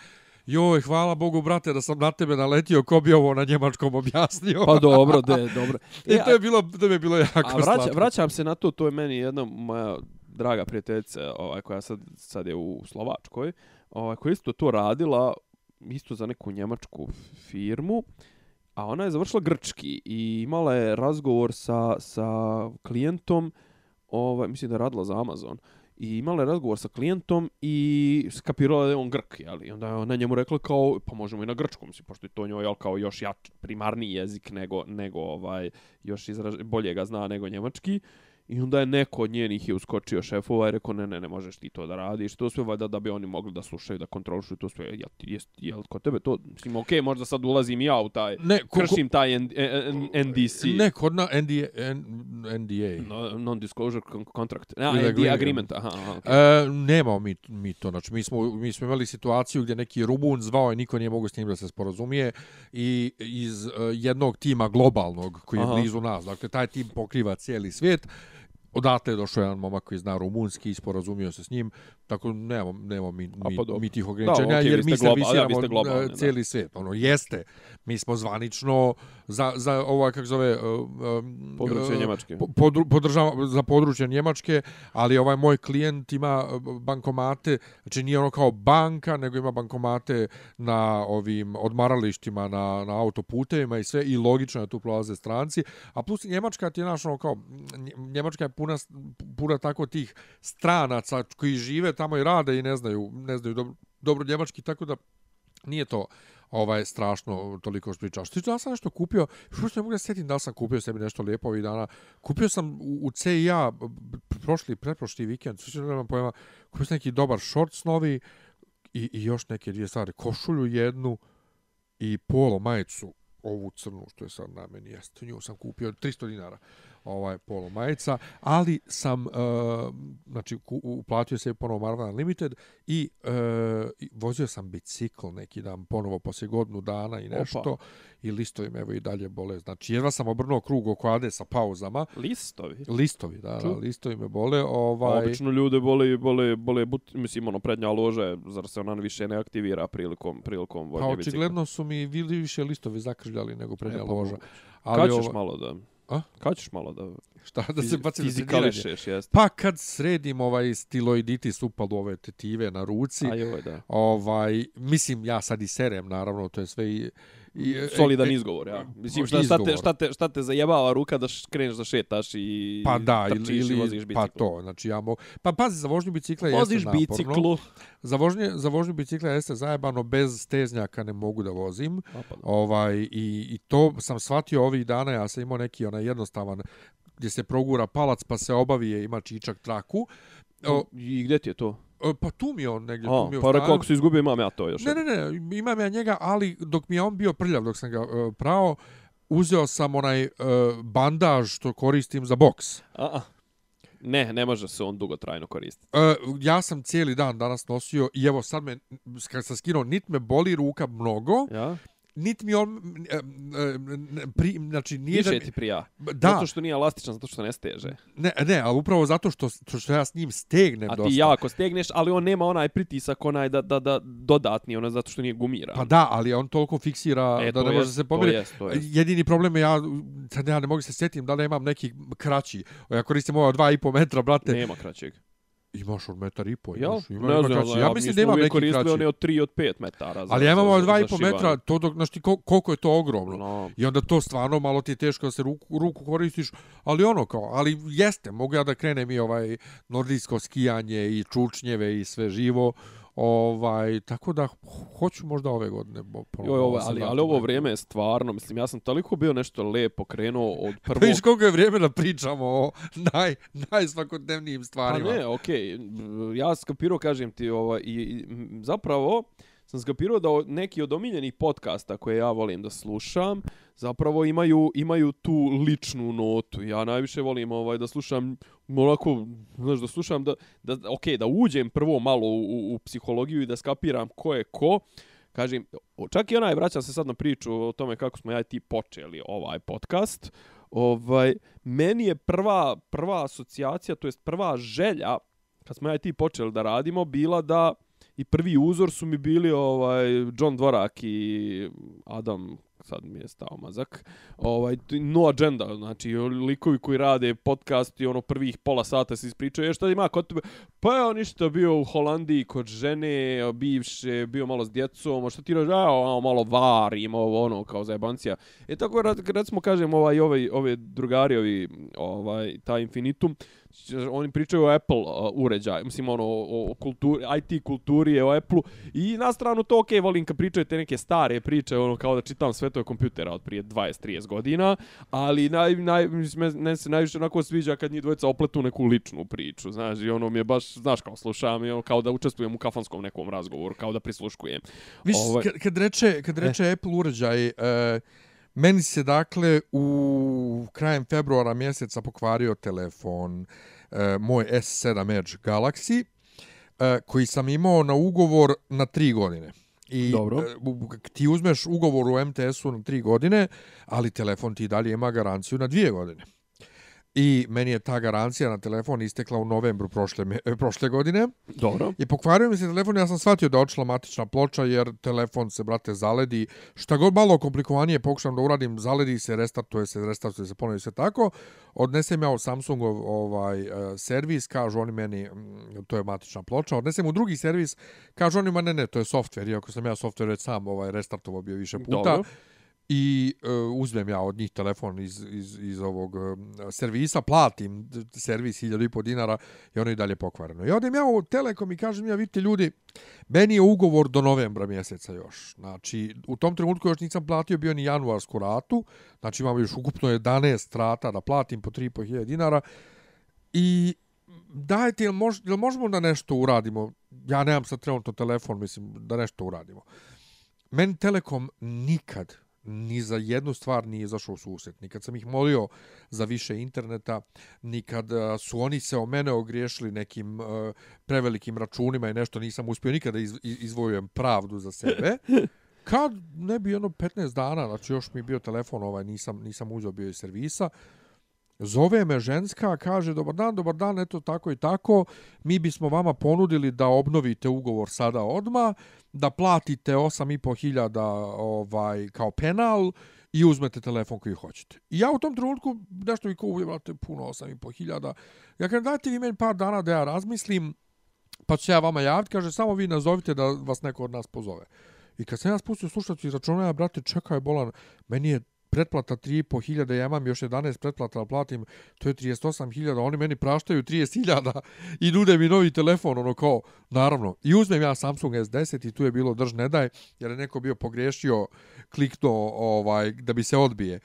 joj, hvala Bogu, brate, da sam na tebe naletio, ko bi ovo na njemačkom objasnio. Pa dobro, de, dobro. I to je bilo, to je bilo jako a vraća, slatko. vraćam se na to, to je meni jedna moja draga prijateljica, ovaj, koja sad, sad je u Slovačkoj, ovaj, koja isto to radila, isto za neku njemačku firmu, a ona je završila grčki i imala je razgovor sa, sa klijentom, ovaj, mislim da je radila za Amazon, i imala je razgovor sa klijentom i skapirala da je on Grk, jel? I onda je ona njemu rekla kao, pa možemo i na grčkom, mislim, pošto je to njoj, jel, kao još jač, primarni jezik nego, nego ovaj, još izraž, bolje ga zna nego njemački. I onda je neko od njenih je uskočio šefova i rekao, ne, ne, ne možeš ti to da radiš. To sve valjda da bi oni mogli da slušaju, da kontrolišu to sve. Jel, ti, jest, jel kod tebe to? Mislim, okej, okay, možda sad ulazim ja u taj, Ne, ko- kršim taj N, N, NDC. Ne, kod na NDA, N, NDA. No, non-disclosure con- contract. Ja, Ili NDA agreement. agreement. Aha, aha, okay. E, nemamo mi, mi to, znači mi smo, mi smo imali situaciju gdje neki Rumun zvao i niko nije mogu s njim da se sporazumije i iz uh, jednog tima globalnog koji je Aha. blizu nas, dakle taj tim pokriva cijeli svijet, odatle je došao jedan momak koji zna rumunski i sporazumio se s njim, tako nemamo, nemamo mi, mi, pa mi tih ograničenja, vi jer mi globalni, ja, vi servisiramo ste globalni, da. cijeli svijet. Ono, jeste, mi smo zvanično za, za ovaj, kako zove, uh, um, Područje uh, Njemačke. po- podru, podržava za područje Njemačke, ali ovaj moj klijent ima e, bankomate, znači nije ono kao banka, nego ima bankomate na ovim odmaralištima, na, na autoputevima i sve, i logično je da tu prolaze stranci, a plus Njemačka ti je naš ono kao, Nje- Njemačka je puna, puna tako tih stranaca koji žive tamo i rade i ne znaju, ne znaju dobro, dobro njemački, tako da nije to ovaj strašno toliko što pričaš. Ti da sam nešto kupio, što ne mogu da setim da sam kupio sebi nešto lijepo ovih dana. Kupio sam u, u CIA prošli, pretprošli vikend, što nemam pojma, kupio sam neki dobar shorts novi i, i još neke dvije stvari. Košulju jednu i polo majicu ovu crnu što je sad na meni jeste. Nju sam kupio 300 dinara ovaj polo majica, ali sam uh, znači uplatio se ponovo Marvel Unlimited i uh, i vozio sam bicikl neki dan ponovo poslije godinu dana i nešto Opa. i listovi me evo i dalje bole. Znači jedva sam obrnuo krug oko Ade sa pauzama. Listovi. Listovi, da, da, listovi me bole. Pa Ovaj, obično ljude bole, bole, bole, but, mislim, ono, prednja lože, zar se ona više ne aktivira prilikom, prilikom pa vožnje bicikla? očigledno su mi više listovi zakrljali nego prednja E, pa loža. Ali Kad ćeš ovo- malo da... A? Kad ćeš malo da... Šta da se bacim fizikališeš, jeste. Pa kad sredim ovaj stiloiditis upalu ove tetive na ruci, A joj, da. ovaj, mislim, ja sad i serem, naravno, to je sve i... i Solidan e, e, izgovor, ja. Mislim, šta, šta, te, šta, te, šta te zajebava ruka da kreneš da šetaš i Pa da, trčiš ili, i voziš bicikl. pa to, znači ja mogu... Pa pazi, za vožnju bicikla Voziš jeste naporno. biciklu. Za vožnje, za vožnju bicikla jeste zajebano, bez steznjaka ne mogu da vozim. A, pa da. Ovaj, i, I to sam shvatio ovih dana, ja sam imao neki onaj jednostavan gdje se progura palac pa se obavije, ima čičak traku. O, I gdje ti je to? E, pa tu mi je on negdje, A, tu mi je pa rekao, ako se izgubio, imam ja to još. Ne, ne, ne, imam ja njega, ali dok mi je on bio prljav, dok sam ga uh, prao, uzeo sam onaj uh, bandaž što koristim za boks. A, a. Ne, ne može se on dugo trajno koristiti. Uh, ja sam cijeli dan danas nosio i evo sad me, kad sam skinuo, nit me boli ruka mnogo, Ja? Nit mi on, e, e, pri, znači nije Više da... ti prija. Da, Zato što nije elastičan, zato što ne steže. ne, ne, ali upravo zato što, što, što ja s njim stegnem A dosta. ti jako stegneš, ali on nema onaj pritisak, onaj da, da, da dodatni, ono zato što nije gumiran. Pa da, ali on toliko fiksira E, da to ne može jest, da se to pomiri. jest, to jest. Jedini problem je ja, sad ja ne mogu se sjetim da li imam neki kraći. Ja koristim ova dva i po metra, brate. Nema kraćeg. Imaš od metar i po, Jel? imaš, ima, ne ima znam, kraći. ja, Ja mislim da imam neki kraći. one od 3 od 5 metara. Za, Ali ja imam za- dva i za po šivanje. metra, to dok, znaš ti kol- koliko je to ogromno. No. I onda to stvarno malo ti je teško da se ruku, ruku koristiš, ali ono kao, ali jeste, mogu ja da krenem i ovaj nordijsko skijanje i čučnjeve i sve živo, ovaj, tako da hoću možda ove godine. Joj, ovo, ali, ali ovo vrijeme je stvarno, mislim, ja sam toliko bio nešto lepo krenuo od Pa prvog... viš koliko je vrijeme da pričamo o naj, najsvakodnevnijim Pa stvarima. ne, okej. Ja sam skapirao, kažem ti, ovaj, i, i, zapravo sam skapirao da neki od omiljenih podcasta koje ja volim da slušam zapravo imaju imaju tu ličnu notu. Ja najviše volim ovaj da slušam onako, znaš, da slušam da da ok, da uđem prvo malo u, u, psihologiju i da skapiram ko je ko. Kažem, čak i onaj vraćam se sad na priču o tome kako smo ja i ti počeli ovaj podcast. Ovaj meni je prva prva asocijacija, to jest prva želja kad smo ja i ti počeli da radimo bila da i prvi uzor su mi bili ovaj John Dvorak i Adam sad mi je stao mazak. Ovaj no agenda, znači likovi koji rade podcast i ono prvih pola sata se ispričaju, je šta ima kod tebe? Pa je on ništa bio u Holandiji kod žene, bivše, bio malo s djecom, a što ti reći, a malo var, ima ovo ono kao zajebancija. E tako recimo kažem ovaj ovaj ove drugari ovi ovaj taj infinitum oni pričaju o Apple uh, uređaju, mislim ono o, o kulturi, IT kulturi o Apple-u i na stranu to okej, okay, volim kad pričaju te neke stare priče, ono kao da čitam sve to kompjutera od prije 20-30 godina, ali naj, naj, ne se najviše onako sviđa kad njih dvojica opletu neku ličnu priču, znaš, i ono mi je baš, znaš, kao slušam, i ono, kao da učestvujem u kafanskom nekom razgovoru, kao da prisluškujem. Viš, ovaj... kad, reče, kad reče eh. Apple uređaj, uh, Meni se dakle u krajem februara mjeseca pokvario telefon e, moj S7 Edge Galaxy e, koji sam imao na ugovor na tri godine. I Dobro. E, ti uzmeš ugovor u MTS-u na tri godine, ali telefon ti dalje ima garanciju na dvije godine. I meni je ta garancija na telefon istekla u novembru prošle, prošle godine. Dobro. I pokvario mi se telefon, ja sam shvatio da očela matična ploča jer telefon se, brate, zaledi. Šta god malo komplikovanije pokušam da uradim, zaledi se, restartuje se, restartuje se, ponovi se tako. Odnesem ja u Samsungov ovaj, uh, servis, kažu oni meni, mm, to je matična ploča. Odnesem u drugi servis, kažu oni, ma ne, ne, to je softver. Iako sam ja softver već sam ovaj, restartovao bio više puta. Dobro i uh, uzmem ja od njih telefon iz, iz, iz ovog uh, servisa, platim servis 1000 dinara i ono i dalje pokvareno. I odem ja u Telekom i kažem ja, vidite ljudi, meni je ugovor do novembra mjeseca još. Znači, u tom trenutku još nisam platio bio ni januarsku ratu, znači imam još ukupno 11 rata da platim po 3500 dinara i dajte, jel, mož, jel možemo da nešto uradimo? Ja nemam sad trenutno telefon, mislim, da nešto uradimo. Meni Telekom nikad, ni za jednu stvar nije izašao u susret. Nikad sam ih molio za više interneta, nikad su oni se o mene ogriješili nekim uh, prevelikim računima i nešto nisam uspio nikada iz, izvojujem pravdu za sebe. Kad ne bi ono 15 dana, znači još mi je bio telefon, ovaj nisam nisam uzeo bio iz servisa, Zove me ženska, kaže, dobar dan, dobar dan, eto tako i tako, mi bismo vama ponudili da obnovite ugovor sada odma, da platite 8.500 ovaj, kao penal i uzmete telefon koji hoćete. I ja u tom trenutku, nešto mi kao imate puno 8.500, ja kažem, dajte vi meni par dana da ja razmislim, pa ću ja vama javiti, kaže, samo vi nazovite da vas neko od nas pozove. I kad sam ja spustio slušati iz računa, ja, brate, čekaj, bolan, meni je pretplata 3.500, ja imam još 11 pretplata da platim, to je 38.000, oni meni praštaju 30.000 i nude mi novi telefon, ono kao, naravno, i uzmem ja Samsung S10 i tu je bilo drž ne daj, jer je neko bio pogrešio, klikto ovaj, da bi se odbije.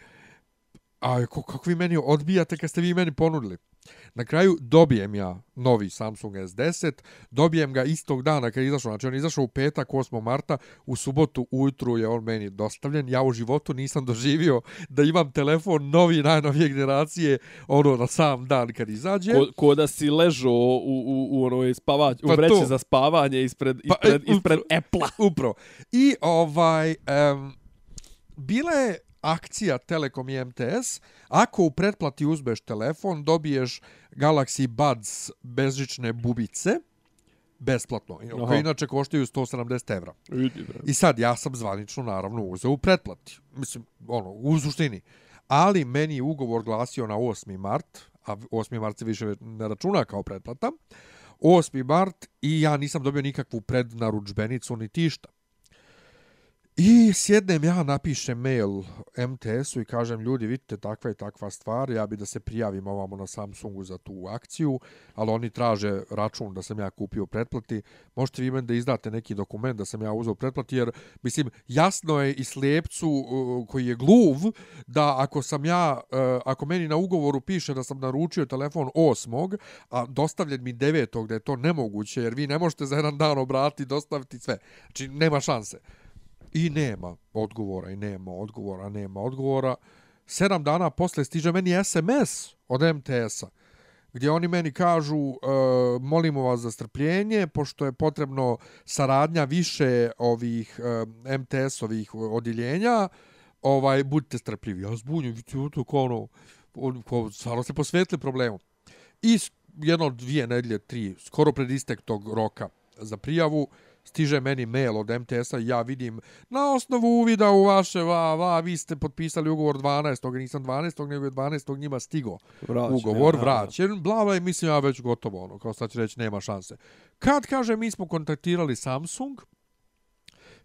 A kako vi meni odbijate kad ste vi meni ponudili? Na kraju dobijem ja novi Samsung S10, dobijem ga istog dana kad je izašao, znači on je izašao u petak 8. marta, u subotu ujutru je on meni dostavljen, ja u životu nisam doživio da imam telefon novi, najnovije generacije, ono na sam dan kad izađe. Ko, ko da si ležo u, u, u, ono, spavać, u pa vreće za spavanje ispred, ispred, pa, ispred, ispred Apple-a. Upravo. I ovaj, um, bila je akcija Telekom i MTS, ako u pretplati uzmeš telefon, dobiješ Galaxy Buds bezžične bubice, besplatno, Aha. koje inače koštaju 170 evra. I sad, ja sam zvanično, naravno, uzeo u pretplati. Mislim, ono, u suštini. Ali meni je ugovor glasio na 8. mart, a 8. mart se više ne računa kao pretplata, 8. mart i ja nisam dobio nikakvu prednaručbenicu ni tišta. I sjednem ja, napišem mail MTS-u i kažem, ljudi, vidite, takva je takva stvar, ja bi da se prijavim ovamo na Samsungu za tu akciju, ali oni traže račun da sam ja kupio pretplati. Možete vi meni da izdate neki dokument da sam ja uzeo pretplati, jer, mislim, jasno je i slijepcu koji je gluv, da ako sam ja, e, ako meni na ugovoru piše da sam naručio telefon osmog, a dostavljen mi devetog, da je to nemoguće, jer vi ne možete za jedan dan obratiti i dostaviti sve. Znači, nema šanse. I nema odgovora, i nema odgovora, nema odgovora. Sedam dana posle stiže meni SMS od MTS-a gdje oni meni kažu e, molimo vas za strpljenje pošto je potrebno saradnja više ovih e, MTS ovih odjeljenja ovaj budite strpljivi ja zbunju to kao ono stvarno se posvetili problemu i jedno dvije nedelje tri skoro pred istek tog roka za prijavu stiže meni mail od MTS-a ja vidim na osnovu uvida u vaše, va, va, vi ste potpisali ugovor 12. nisam 12. nego je 12. njima stigo vraćen, ugovor, ja, vraćen, bla, bla, i mislim ja već gotovo, ono, kao sad će reći, nema šanse. Kad, kaže, mi smo kontaktirali Samsung,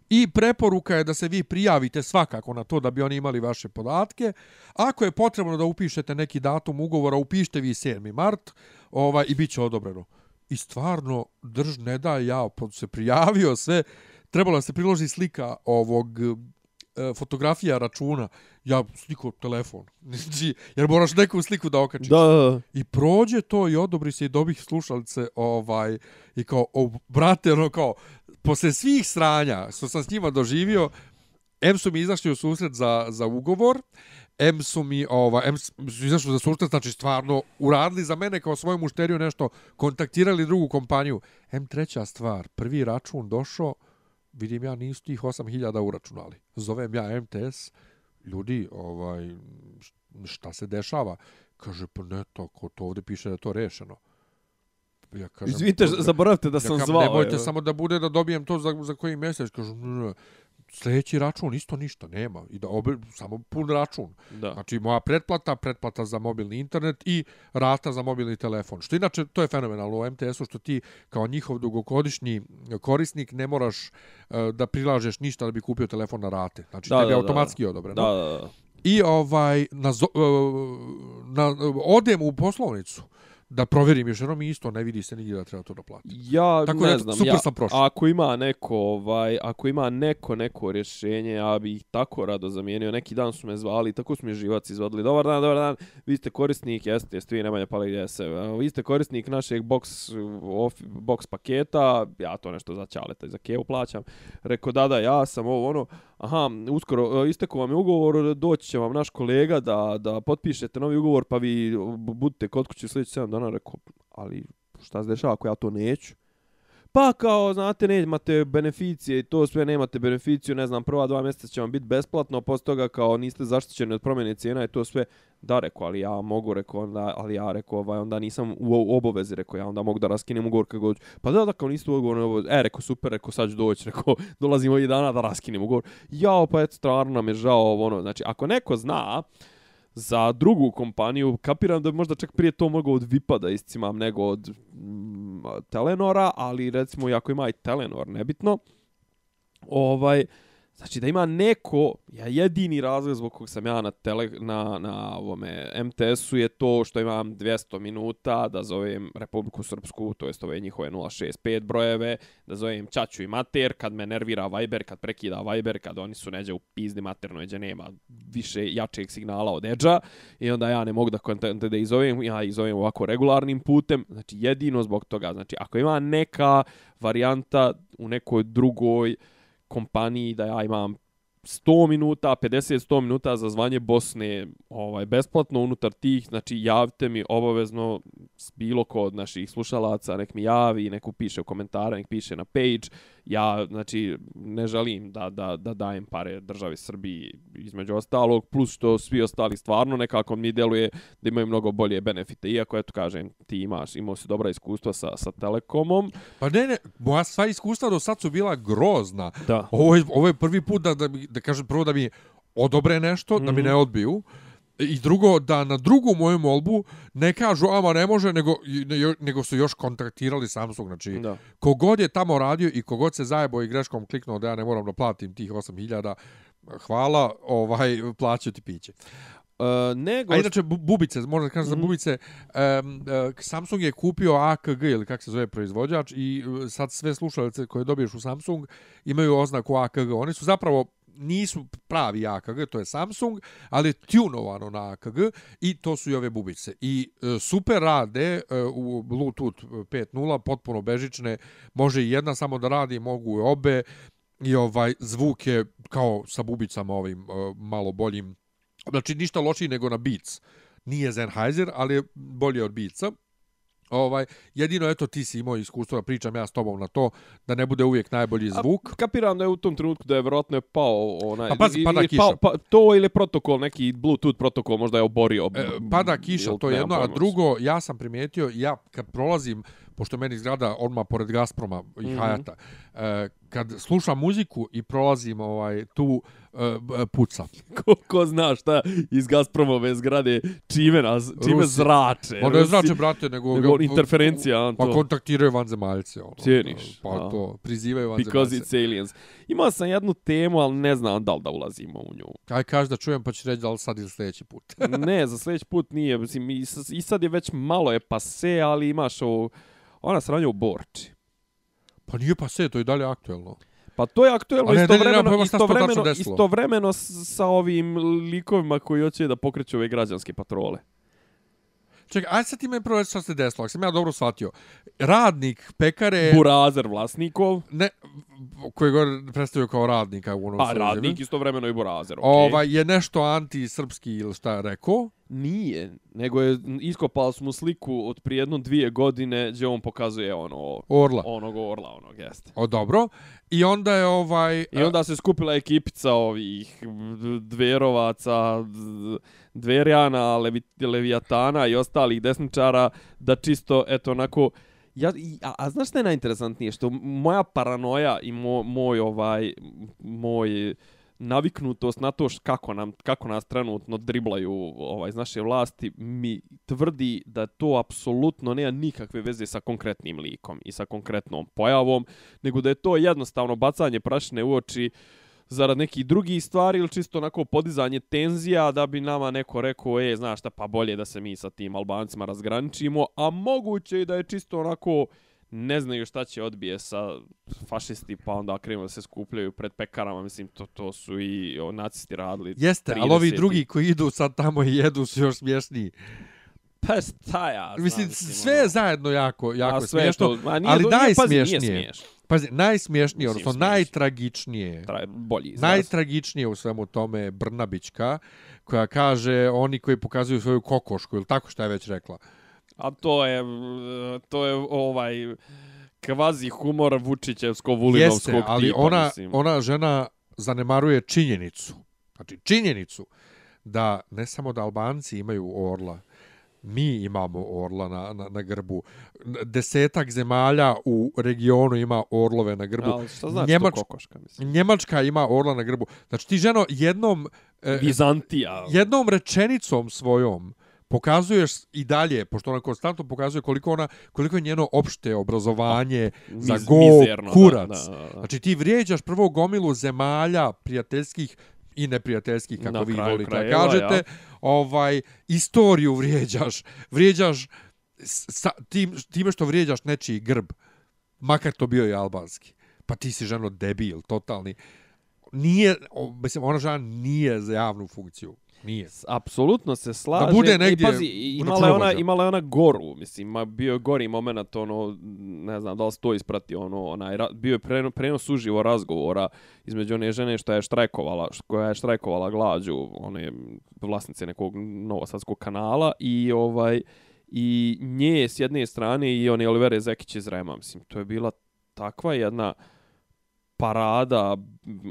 I preporuka je da se vi prijavite svakako na to da bi oni imali vaše podatke. Ako je potrebno da upišete neki datum ugovora, upišite vi 7. mart ovaj, i bit će odobreno i stvarno drž ne da ja pod se prijavio sve. Trebalo se priloži slika ovog e, fotografija računa. Ja sliku telefon. Znači jer moraš neku sliku da okačiš. Da, da, i prođe to i odobri se i dobih slušalice ovaj i kao o, brate ono kao posle svih sranja što sam s njima doživio em su mi izašli u susret za, za ugovor M su mi, ova, M su izašli za susret, znači stvarno uradili za mene kao svoju mušteriju nešto, kontaktirali drugu kompaniju. M treća stvar, prvi račun došao, vidim ja nisu tih 8000 uračunali. Zovem ja MTS, ljudi, ovaj, šta se dešava? Kaže, pa ne to, to ovdje piše da to rešeno. Ja kažem, Izvite, zaboravite da sam ja zvao. Nemojte samo da bude da dobijem to za, za koji mjesec. Kažu, ne, ne, sljedeći račun isto ništa nema i da obe, samo pun račun. Da. Znači moja pretplata, pretplata za mobilni internet i rata za mobilni telefon. Što inače to je fenomenalno u MTS-u što ti kao njihov dugogodišnji korisnik ne moraš uh, da prilažeš ništa da bi kupio telefon na rate. Znači da, tebi je automatski odobreno. Da, da, da. I ovaj na, uh, na odem u poslovnicu da provjerim još jednom isto ne vidi se nigdje da treba to da plati. Ja Tako ne znam, super ja, sam prošao. Ako ima neko, ovaj, ako ima neko neko rješenje, ja bih tako rado zamijenio. Neki dan su me zvali, tako su mi živac izvodili. Dobar dan, dobar dan. Vi ste korisnik, jeste, jeste vi Nemanja Pali jeste. Vi ste korisnik našeg box off, box paketa. Ja to nešto za čaleta i za kevu plaćam. Reko da da, ja sam ovo ono aha, uskoro isteku istekao vam je ugovor, doći će vam naš kolega da, da potpišete novi ugovor, pa vi budete kod kuće sljedeći 7 dana, rekao, ali šta se dešava ako ja to neću? Pa kao, znate, ne imate beneficije i to sve, nemate beneficiju, ne znam, prva dva mjeseca će vam biti besplatno, posle toga kao niste zaštićeni od promjene cijena i to sve, da, rekao, ali ja mogu, rekao, onda, ali ja rekao, ovaj, onda nisam u obavezi, rekao, ja onda mogu da raskinem ugovor kako god. Pa da, da, kao niste u ugovor, e, rekao, super, rekao, sad ću doći, rekao, dolazim ovih dana da raskinem ugovor. Jao, pa eto, stvarno nam je žao, ono, znači, ako neko zna, za drugu kompaniju, kapiram da bi možda čak prije to mogao od Vipa da iscimam nego od mm, Telenora, ali recimo ako ima i Telenor, nebitno, ovaj, Znači da ima neko, ja jedini razlog zbog kog sam ja na, tele, na, na ovome MTS-u je to što imam 200 minuta da zovem Republiku Srpsku, to jest ove njihove 065 brojeve, da zovem Čaču i Mater, kad me nervira Viber, kad prekida Viber, kad oni su neđe u pizdi materno, neđe nema više jačeg signala od Edža i onda ja ne mogu da kontente da izovem, ja izovem ovako regularnim putem, znači jedino zbog toga, znači ako ima neka varijanta u nekoj drugoj kompaniji da ja imam 100 minuta, 50-100 minuta za zvanje Bosne ovaj, besplatno unutar tih, znači javite mi obavezno bilo ko od naših slušalaca, nek mi javi, nek piše u komentare, nek piše na page, ja znači ne želim da, da, da dajem pare državi Srbiji između ostalog, plus što svi ostali stvarno nekako mi djeluje da imaju mnogo bolje benefite, iako eto kažem ti imaš, imao si dobra iskustva sa, sa Telekomom. Pa ne, ne, moja sva iskustva do sad su bila grozna. Da. Ovo je, ovo je prvi put da, da, da kažem prvo da mi odobre nešto, mm -hmm. da mi mhm. ne odbiju. I drugo, da na drugu moju molbu ne kažu, ama ne može, nego, ne, nego su još kontaktirali Samsung. Znači, da. kogod je tamo radio i kogod se zajebo i greškom kliknuo da ja ne moram da platim tih 8000, hvala, ovaj, plaću ti piće. Uh, nego... A inače, bubice, možda kažem mm -hmm. za mhm. bubice, um, uh, Samsung je kupio AKG, ili kako se zove proizvođač, i uh, sad sve slušalice koje dobiješ u Samsung imaju oznaku AKG. Oni su zapravo nisu pravi AKG, to je Samsung, ali tunovano na AKG i to su i ove bubice. I e, super rade e, u Bluetooth 5.0, potpuno bežične, može i jedna samo da radi, mogu i obe i ovaj zvuk je kao sa bubicama ovim e, malo boljim. Znači ništa lošiji nego na Beats. Nije Sennheiser, ali je bolje od Beatsa. Ovaj, jedino, eto, ti si imao iskustvo pričam ja s tobom na to, da ne bude uvijek najbolji zvuk. A, kapiram da je u tom trenutku da je vjerojatno pao onaj... Pa pazi, pada kiša. Pa, pa, to ili protokol, neki Bluetooth protokol možda je oborio. E, pada kiša, to je jedno. A drugo, ja sam primijetio, ja kad prolazim, pošto meni zgrada odmah pored Gazproma i mm -hmm. E, kad slušam muziku i prolazim ovaj tu uh, puca. Ko, ko zna šta iz Gazpromove zgrade čime nas, čime Rusi. zrače. Pa ne zrače, brate, nego... nego ga, interferencija, Anto. Pa kontaktiraju vanzemaljce. Ono, Cijeniš. Pa a. to, prizivaju vanzemaljce. Because it's aliens. Imao sam jednu temu, ali ne znam da li da ulazimo u nju. Kaj kaži da čujem, pa ću reći da li sad ili sljedeći put. ne, za sljedeći put nije. Mislim, i sad je već malo je pase, ali imaš ovo... Ona sranja u Borči. Pa nije pa sve, to je dalje aktuelno. Pa to je aktuelno ne, istovremeno, ne, ne, istovremeno, istovremeno sa ovim likovima koji hoće da pokreću ove građanske patrole. Čekaj, aj sad ti me prvo što se desilo, ako sam ja dobro shvatio. Radnik pekare... Burazer vlasnikov. Ne, koji gore predstavio kao radnika u onom A, radnik istovremeno i burazer, okej. Okay. Ovaj, je nešto anti-srpski ili šta je rekao? Nije, nego je iskopali smo sliku od prije jedno dvije godine gdje on pokazuje ono... Orla. Onog orla, onog, jeste. O, dobro. I onda je ovaj... I onda se skupila ekipica ovih dverovaca, dverjana, levi, levijatana i ostalih desničara da čisto, eto, onako... Ja, a, a znaš što je najinteresantnije? Što moja paranoja i mo, moj, ovaj, moj naviknutost na to kako nam kako nas trenutno driblaju ovaj iz naše vlasti mi tvrdi da to apsolutno nema nikakve veze sa konkretnim likom i sa konkretnom pojavom nego da je to jednostavno bacanje prašine u oči zarad nekih drugih stvari ili čisto onako podizanje tenzija da bi nama neko rekao, e, znaš šta, pa bolje da se mi sa tim Albancima razgraničimo, a moguće i da je čisto onako ne znaju šta će odbije sa fašisti, pa onda krenu da se skupljaju pred pekarama, mislim, to, to su i o, nacisti radili. Jeste, 30. ali ovi drugi koji idu sad tamo i jedu su još smješniji. Pa šta ja znam, mislim, sve je ono. zajedno jako, jako sve smiješno, to, nije, ali najsmješnije. Pazi, nije Pazi, najsmješnije, odnosno najtragičnije, Tra, bolji izraz. najtragičnije u svemu tome je Brnabićka, koja kaže oni koji pokazuju svoju kokošku, ili tako što je već rekla. A to je, to je ovaj kvazi humor Vučićevsko-Vulinovskog tipa. ali ona, mislim. ona žena zanemaruje činjenicu. Znači, činjenicu da ne samo da Albanci imaju orla, mi imamo orla na, na, na grbu. Desetak zemalja u regionu ima orlove na grbu. Ali šta znači Njemač, to kokoška? Mislim? Njemačka ima orla na grbu. Znači ti ženo jednom... E, Vizantija. Jednom rečenicom svojom pokazuješ i dalje, pošto ona konstantno pokazuje koliko ona koliko je njeno opšte obrazovanje A, za go mizerno, kurac. Da, da, da. Znači ti vrijeđaš prvo gomilu zemalja prijateljskih i neprijateljskih kako Na vi volite krajeva, kažete, ja. ovaj istoriju vrijeđaš, vrijeđaš sa, tim, time što vrijeđaš nečiji grb, makar to bio i albanski. Pa ti si ženo debil, totalni. Nije, mislim, ona žena nije za javnu funkciju. Nije. Apsolutno se slaže. Da bude negdje... I, pazi, imala je, ona, imala je ona goru, mislim, ima bio je gori moment, ono, ne znam da li to isprati, ono, onaj, bio je preno, prenos uživo razgovora između one žene što je štrajkovala, koja je štrajkovala glađu, one vlasnice nekog novosadskog kanala i ovaj i nje s jedne strane i one Olivere Zekić iz Rema, mislim, to je bila takva jedna parada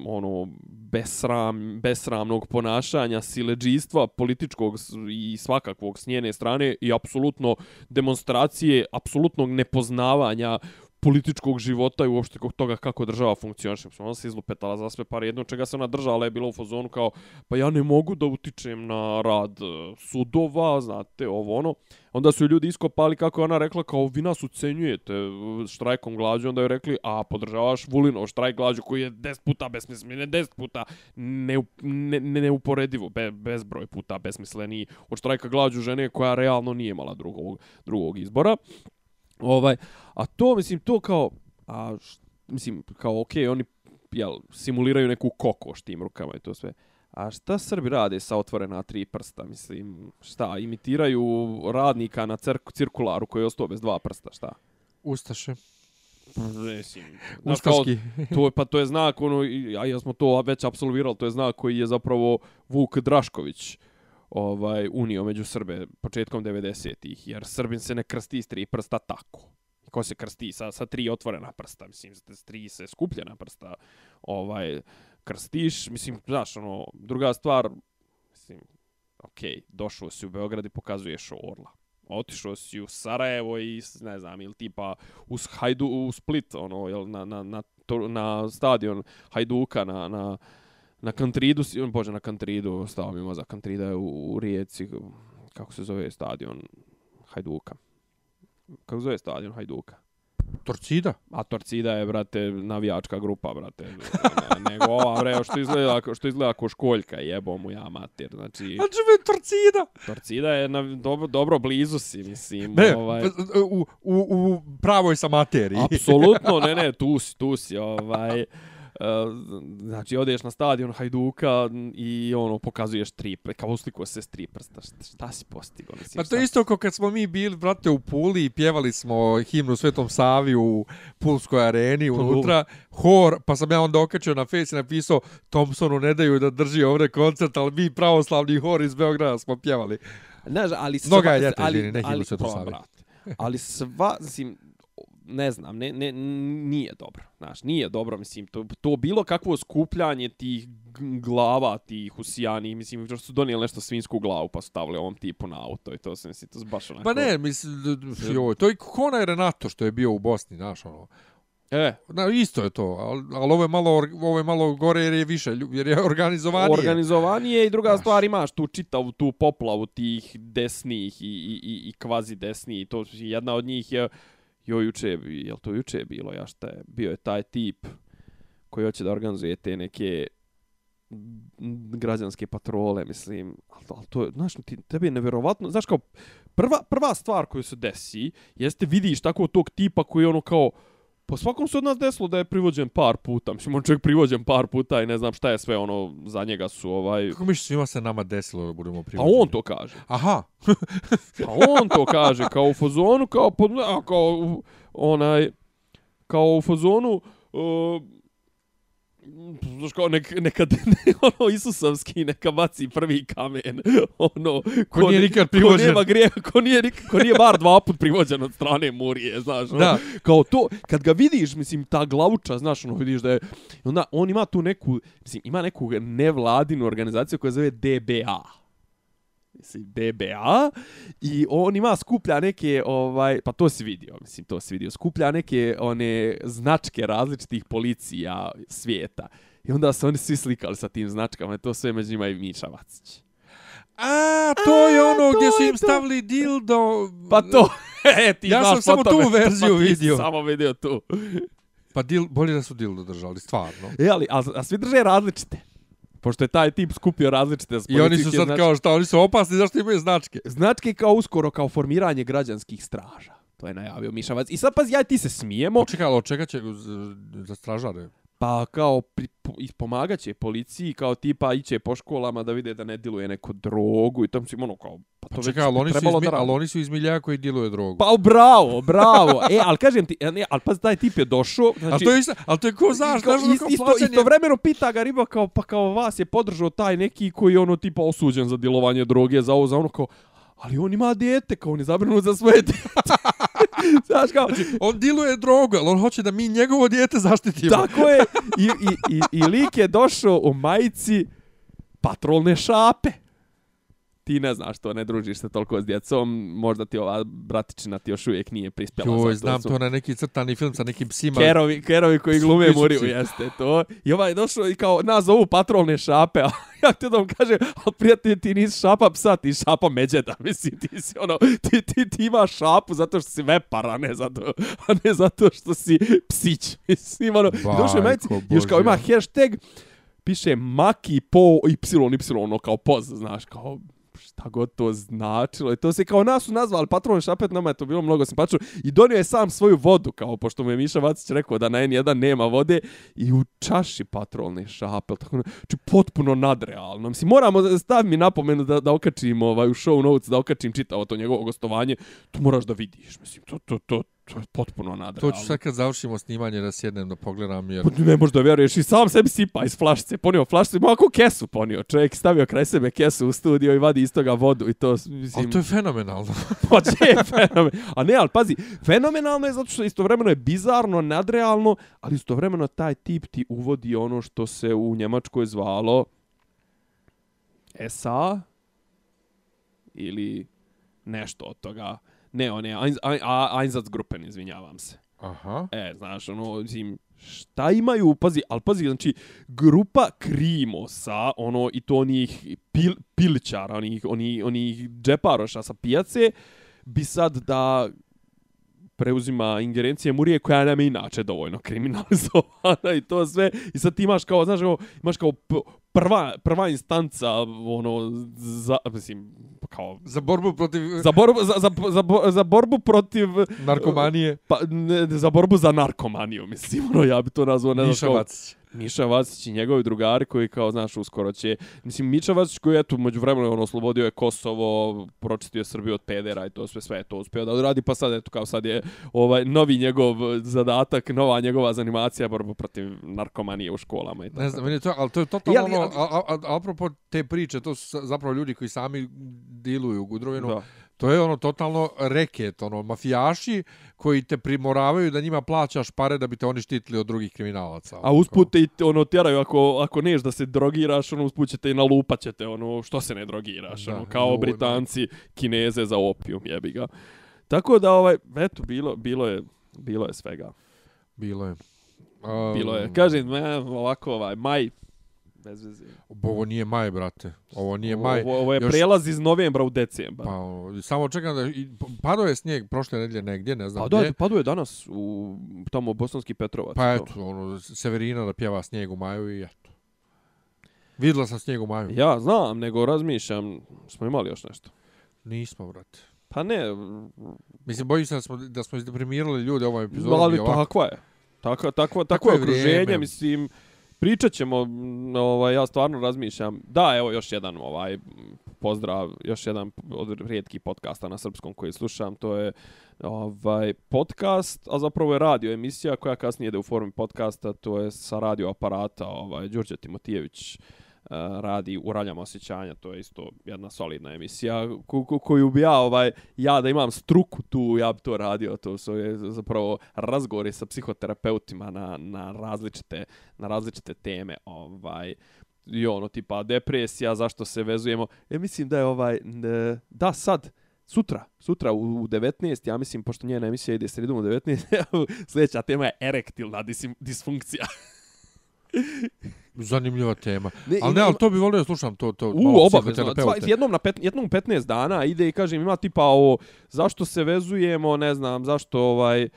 ono besram besramnog ponašanja sileđistva političkog i svakakvog s njene strane i apsolutno demonstracije apsolutnog nepoznavanja političkog života i uopšte toga kako država funkcioniše. Ona se izlupetala za sve pare. Jedno čega se ona držala je bila u fazonu kao pa ja ne mogu da utičem na rad e, sudova, znate, ovo ono. Onda su ljudi iskopali kako je ona rekla kao vi nas ucenjujete štrajkom glađu. Onda je rekli a podržavaš Vulino štrajk glađu koji je 10 puta besmislen, 10 puta ne, ne, ne, neuporedivo, be, bezbroj puta besmisleni od štrajka glađu žene koja realno nije imala drugog, drugog izbora. Ovaj, a to, mislim, to kao, a, š, mislim, kao, okej, okay, oni, jel, simuliraju neku kokoš tim rukama i to sve. A šta Srbi rade sa otvorena tri prsta, mislim, šta, imitiraju radnika na cir cirkularu koji je ostao bez dva prsta, šta? Ustaše. Mislim, znaš, kao, to je, pa to je znak, ono, i- a ja smo to već apsolvirali, to je znak koji je zapravo Vuk Drašković ovaj, unio među Srbe početkom 90-ih, jer Srbin se ne krsti s tri prsta tako. Ko se krsti sa, sa tri otvorena prsta, mislim, s tri se skupljena prsta ovaj, krstiš, mislim, znaš, ono, druga stvar, mislim, okej, došao si u Beograd i pokazuješ orla. Otišao si u Sarajevo i, ne znam, ili tipa u Hajdu, u Split, ono, jel, na, na, na, to, na stadion Hajduka, na, na, na Kantridu, bože, na Kantridu, stao mi mozak, Kantrida je u, u Rijeci, kako se zove stadion Hajduka. Kako se zove stadion Hajduka? Torcida. A Torcida je, brate, navijačka grupa, brate. Ne- Nego ova, bre, što izgleda, što izgleda ko školjka, jebo mu ja mater. Znači, A žive Torcida! Torcida je na, dobro, dobro blizu si, mislim. Ne, ovaj, u, u, u pravoj sam materiji. Apsolutno, ne, ne, tu si, tu si, ovaj... Uh, znači, odeš na stadion Hajduka i ono, pokazuješ tri, kao usliko se s tri prsta. Šta, šta si postigao? Mislim, Pa to je isto kao kad smo mi bili, brate, u Puli i pjevali smo himnu Svetom Savi u Pulskoj areni unutra, hor, pa sam ja onda okačio na face i napisao Thompsonu ne daju da drži ovdje koncert, ali mi pravoslavni hor iz Beograda smo pjevali. Znaš, ali sva, Mnoga je ljeta, ali, izvini, ne himnu ali, Svetom pa, Savi. Ali sva, mislim, ne znam, ne, ne, nije dobro. Znaš, nije dobro, mislim, to, to bilo kakvo skupljanje tih glava, tih usijanih, mislim, što su donijeli nešto svinsku glavu, pa stavili ovom tipu na auto i to se, mislim, to baš onako... Pa ne, mislim, joj, to je Kona Renato što je bio u Bosni, znaš, ono. E, Na, isto je to, ali, ali ovo je malo, ovo je malo gore jer je više, jer je organizovanije. organizovanije i druga Znaš. stvar imaš tu čitavu tu poplavu tih desnih i, i, i, i kvazi desnih to jedna od njih je jo juče je jel to juče je bilo ja šta je bio je taj tip koji hoće da organizuje te neke građanske patrole, mislim, ali, ali to je, znaš, ti, tebi je neverovatno, znaš kao, prva, prva stvar koju se desi, jeste vidiš tako tog tipa koji je ono kao, Po svakom se od nas desilo da je privođen par puta. Mislim, on čovjek privođen par puta i ne znam šta je sve, ono, za njega su, ovaj... Kako misliš svima se nama desilo da budemo Pa privođeni? on to kaže. Aha, Pa on to kaže, kao u fazonu, kao, pod, a, kao, u- onaj, kao u fazonu, uh, znaš kao nek, neka ono Isusovski neka baci prvi kamen ono Ko nije ne- nikad ko privođen. nema grijeha ko nije nik- ko nije bar dva put privođen od strane Murije znaš ono. Da. kao to kad ga vidiš mislim ta glavuča znaš ono vidiš da je onda on ima tu neku mislim ima neku nevladinu organizaciju koja se zove DBA mislim DBA i on ima skuplja neke ovaj pa to si vidio mislim to si vidio skuplja neke one značke različitih policija svijeta i onda se oni svi slikali sa tim značkama to sve među njima i Miša Vacić A, to je A, ono to gdje su je im to. stavili dildo... pa to e, ti Ja sam samo tome. tu verziju pa ti si vidio. samo vidio tu Pa dil, bolje da su dildo držali, stvarno. e ali a, a svi drže različite pošto je taj tip skupio različite I oni su sad značke. kao šta, oni su opasni, zašto imaju značke? Značke kao uskoro kao formiranje građanskih straža. To je najavio Mišavac. I sad pazi, ja i ti se smijemo, Počekaj, ali od čega će za stražare? Pa kao pri, po, ispomagat će policiji, kao tipa iće po školama da vide da ne diluje neko drogu i si ono kao, pa to Pa već čekaj, ali bi oni, su trebalo iz, da ali oni su iz milja koji diluje drogu. Pa bravo, bravo. E, ali kažem ti, e, ne, ali pazi, taj tip je došao, znači, ali to je isto, ali to je ko znaš, kao, znaš, ono kao isto, plaćanje- istovremeno pita ga riba kao, pa kao vas je podržao taj neki koji je ono tipa osuđen za djelovanje droge, za ovo, za ono kao, ali on ima dijete, kao on je zabrinut za svoje dijete. Znaš kao, On diluje drogu, ali on hoće da mi njegovo dijete zaštitimo. Tako je. I, i, i, i lik je došao u majici patrolne šape. Ti ne znaš to, ne družiš se toliko s djecom, možda ti ova bratičina ti još uvijek nije prispjela. Joj, za znam su to na neki crtani film sa nekim psima. Kerovi, kerovi koji glume. Muriju, jeste to. I ovaj je došao i kao, nas zovu patrolne šape, a ja ti da vam kažem, ali prijatelj, ti nisi šapa psa, ti šapa međeda, mislim, ti si ono, ti, ti, ti imaš šapu zato što si vepar, a ne zato, a ne zato što si psić, mislim, ono, I došao je majici, Bajko još kao ima hashtag, piše maki po y, y, ono kao poz, znaš, kao šta god to značilo. I to se kao nas su nazvali patron šapet, nama je to bilo mnogo simpatično. I donio je sam svoju vodu, kao pošto mu je Miša Vacić rekao da na N1 nema vode i u čaši patrolni šapel. Tako, znači potpuno nadrealno. Mislim, moramo stavi mi napomenu da, da okačim ovaj, u show notes, da okačim čitavo to njegovo gostovanje. To moraš da vidiš. Mislim, to, to, to, to je potpuno To nadrealno. ću sad kad završimo snimanje da sjednem da pogledam jer... Pa Ne možeš da vjeruješ i sam sebi sipa iz flašice. Ponio flašicu, ima ovako kesu ponio. Čovjek stavio kraj sebe kesu u studio i vadi iz toga vodu i to, mislim... Ali to je fenomenalno. Pa je fenomen. A ne, ali pazi, fenomenalno je zato što istovremeno je bizarno, nadrealno, ali istovremeno taj tip ti uvodi ono što se u Njemačkoj zvalo SA ili nešto od toga. Ne, one, Einz- Ein- A- Einsatzgruppen, izvinjavam se. Aha. E, znaš, ono, mislim, šta imaju, pazi, ali pazi, znači, grupa Krimosa, ono, i to onih pil, pilčara, onih, onih, onih džeparoša sa pijace, bi sad da preuzima ingerencije Murije koja nam je inače dovoljno kriminalizovana i to sve. I sad ti imaš kao, znaš, kao, imaš kao prva, prva instanca, ono, za, mislim, kao, Za borbu protiv za borbu, za, za, za, za borbu protiv narkomanije. Pa, ne, za borbu za narkomaniju, mislim, ono, ja bi to nazvao, ne znam, Miša Vacić. Miša Vacić i njegovi drugari koji, kao, znaš, uskoro će... Mislim, Miša Vacić koji, eto, među vremenu, ono, oslobodio je Kosovo, pročistio je Srbiju od pedera i to sve, sve je to uspio da uradi, pa sad, eto, kao sad je ovaj novi njegov zadatak, nova njegova zanimacija, borba protiv narkomanije u školama i tako. Ne znam, meni je to, ali to je totalno Ja, ono, a, a, a, apropo te priče, to su zapravo ljudi koji sami diluju u Gudrovinu. Da. To je ono totalno reket, ono mafijaši koji te primoravaju da njima plaćaš pare da bi te oni štitili od drugih kriminalaca. A usput te ono tjeraju ako ako neš da se drogiraš, ono usput ćete i nalupat ćete ono što se ne drogiraš, Da, ono kao joj, Britanci, Kineze za opijum, jebi ga. Tako da ovaj eto bilo bilo je bilo je svega. Bilo je. Um, Bilo je. Kažem, me, ovako ovaj maj bez veze. Ovo nije maj, brate. Ovo nije maj. ovo, ovo je Još- prelaz iz novembra u decembar. Pa, samo čekam da... i- Padao je snijeg prošle nedelje negdje, ne znam Pa gdje. da, paduje je danas u tamo Bosanski Petrovac. Pa i to. eto, ono, Severina da pjeva snijeg u maju i eto. Vidjela sam snijeg u maju. Ja znam, nego razmišljam, smo imali još nešto. Nismo, brate. Pa ne, Mislim, bojim se da smo, da smo izdeprimirali ljude ovom epizodom. ali takva je. Takva, Takvo takvo je je okruženje, vrijeme. mislim, pričat ćemo, ovaj, ja stvarno razmišljam, da, evo još jedan ovaj, pozdrav, još jedan od rijetkih podcasta na srpskom koji slušam, to je ovaj podcast, a zapravo je radio emisija koja kasnije ide u formi podcasta, to je sa radio aparata, ovaj, Đurđe Timotijević, uh, E, radi u raljama osjećanja, to je isto jedna solidna emisija ko, ko, koju bi ja, ovaj, ja da imam struku tu, ja bi to radio, to su je zapravo razgovori sa psihoterapeutima na, na različite na različite teme, ovaj i ono tipa depresija, zašto se vezujemo. e, mislim da je ovaj e, da sad sutra, sutra u u 19, ja mislim pošto njena emisija ide sredom u 19, sljedeća tema je erektilna disim, disfunkcija. Zanimljiva tema. Ne, ali ima- ne, ali to bi volio da slušam to, to U, malo obavezno. Jednom na pet, jednom u 15 dana ide i kažem ima tipa ovo zašto se vezujemo, ne znam, zašto ovaj e,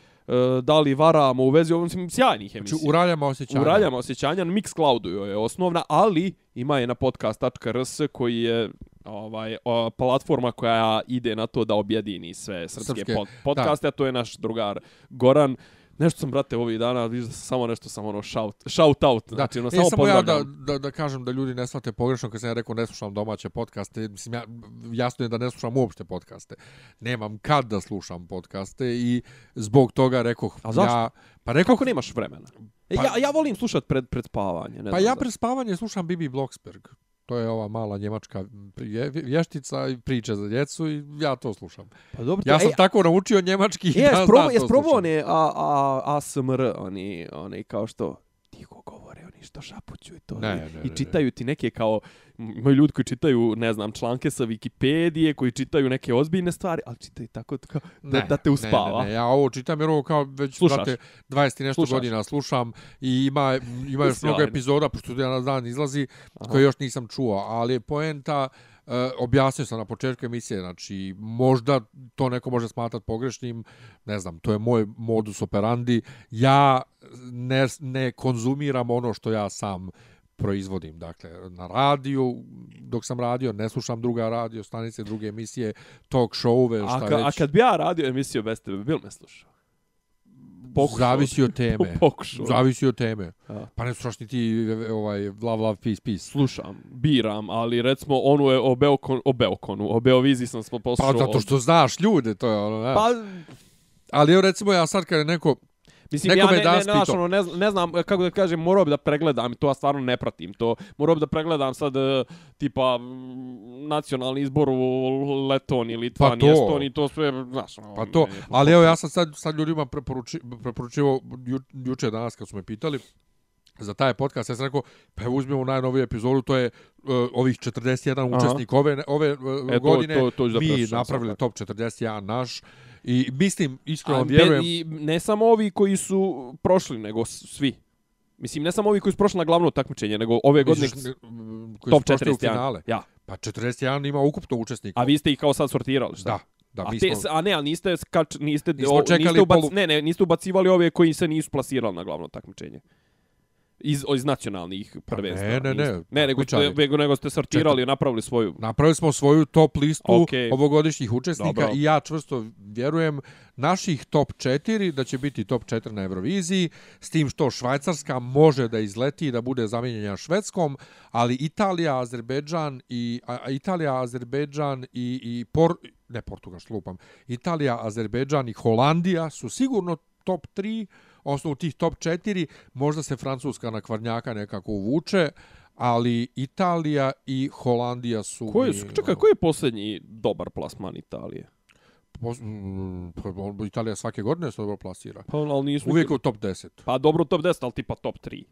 da li varamo u vezi, ovo mislim sjajnih emisija. Znači, u raljama osjećanja. U raljama osjećanja, na Mixcloudu joj je osnovna, ali ima je na podcast.rs koji je ovaj o, platforma koja ide na to da objedini sve srpske, Srpske, pod, podcaste, a to je naš drugar Goran. Nešto sam, brate, ovih dana, vidiš da sam samo nešto sam ono shout, shout out, Da, znači ono, e, samo, samo ja da, da, da kažem da ljudi ne shvate pogrešno kad sam ja rekao ne slušam domaće podcaste. Mislim, ja, jasno je da ne slušam uopšte podcaste. Nemam kad da slušam podcaste i zbog toga rekao A zašto? ja... Pa rekao, Kako nemaš vremena? E, Pa- ja, ja volim slušat pred, pred spavanje. Ne pa ja zašto. pre spavanje slušam Bibi Blocksberg. To je ova mala njemačka vje- vještica i priče za djecu i ja to slušam. Pa dobro, Ja sam e, tako naučio njemački E, da jes probao, znam jes to probao slušam. one a, a, ASMR, oni, oni kao što tiho govore, što šapuću i to. Ne, ne, ne, I ne. čitaju ti neke kao, imaju ljudi koji čitaju, ne znam, članke sa Wikipedije, koji čitaju neke ozbiljne stvari, ali čitaju tako kao, da, da te uspava. Ne, ne, ne, ja ovo čitam jer ovo kao već Slušaš. brate, 20 i nešto Slušaš. godina slušam i ima, ima još mnogo epizoda, pošto jedan na dan izlazi, Aha. koje još nisam čuo, ali je poenta, uh, objasnio sam na početku emisije, znači možda to neko može smatrat pogrešnim, ne znam, to je moj modus operandi, ja ne, ne konzumiram ono što ja sam proizvodim, dakle, na radiju, dok sam radio, ne slušam druga radio, stanice, druge emisije, talk showove, šta A, ka, već. a kad bi ja radio emisiju bez tebe, bil me slušao? Pokušao. Zavisi od teme. Pokušao. Zavisi od teme. Ja. Pa ne slušaš ni ti ovaj love love peace peace. Slušam, biram, ali recimo onu je o, Beokon, o Beokonu, o Beoviziji sam smo Pa poslušao. zato što znaš ljude, to je ono, ne. Pa, Ali evo recimo ja sad kad je neko Mislim, Neko ja ne, ne, pitao. ono, ne, ne znam, kako da kažem, morao bi da pregledam to ja stvarno ne pratim. To morao bi da pregledam sad, e, tipa, mm, nacionalni izbor u Letoniji, Litvani, Pa to. Estoniji, to sve, znaš, ono, Pa to, ne- ali evo ja sam sad, sad ljudima preporuči, preporučivao ju, juče danas kad su me pitali za taj podcast, ja sam rekao, pa evo uzmemo najnoviju epizodu, to je uh, ovih 41 Aha. učesnika ove, ove uh, E, to- godine, to- to da mi napravili top 41 naš i mislim, iskreno A, vjerujem, I ne samo ovi koji su prošli, nego svi. Mislim, ne samo ovi koji su prošli na glavno takmičenje, nego ove godine koji top su prošli u 41. finale. Ja. Pa 41 ima ukupno učesnika. A vi ste ih kao sad sortirali, šta? Da, da, a, te, smo... a ne, ali niste, skač, niste, Nismo o, niste, ubac, polu- ne, ne, niste ubacivali ove koji se nisu plasirali na glavno takmičenje. Iz, iz nacionalnih prvenstva. Pa ne, ne, ne. niste. Ne, nego, ste, nego, nego ste sortirali i napravili svoju. Napravili smo svoju top listu Okej. ovogodišnjih učesnika Dobro. i ja čvrsto vjerujem naših top 4 da će biti top 4 na Euroviziji, s tim što Švajcarska može da izleti i da bude zamijenjena Švedskom, ali Italija, Azerbejdžan i a, Italija, Azerbejdžan i i Por ne Portugal, lupam. Italija, Azerbejdžan i Holandija su sigurno top 3, odnosno u tih top 4, možda se Francuska na kvarnjaka nekako uvuče, ali Italija i Holandija su... Ko je, mi, čekaj, ono, koji je posljednji dobar plasman Italije? pos- mm, Italija svake godine se dobro plasira. Pa, ali nisu Uvijek u top 10. Pa dobro top 10, ali tipa top 3.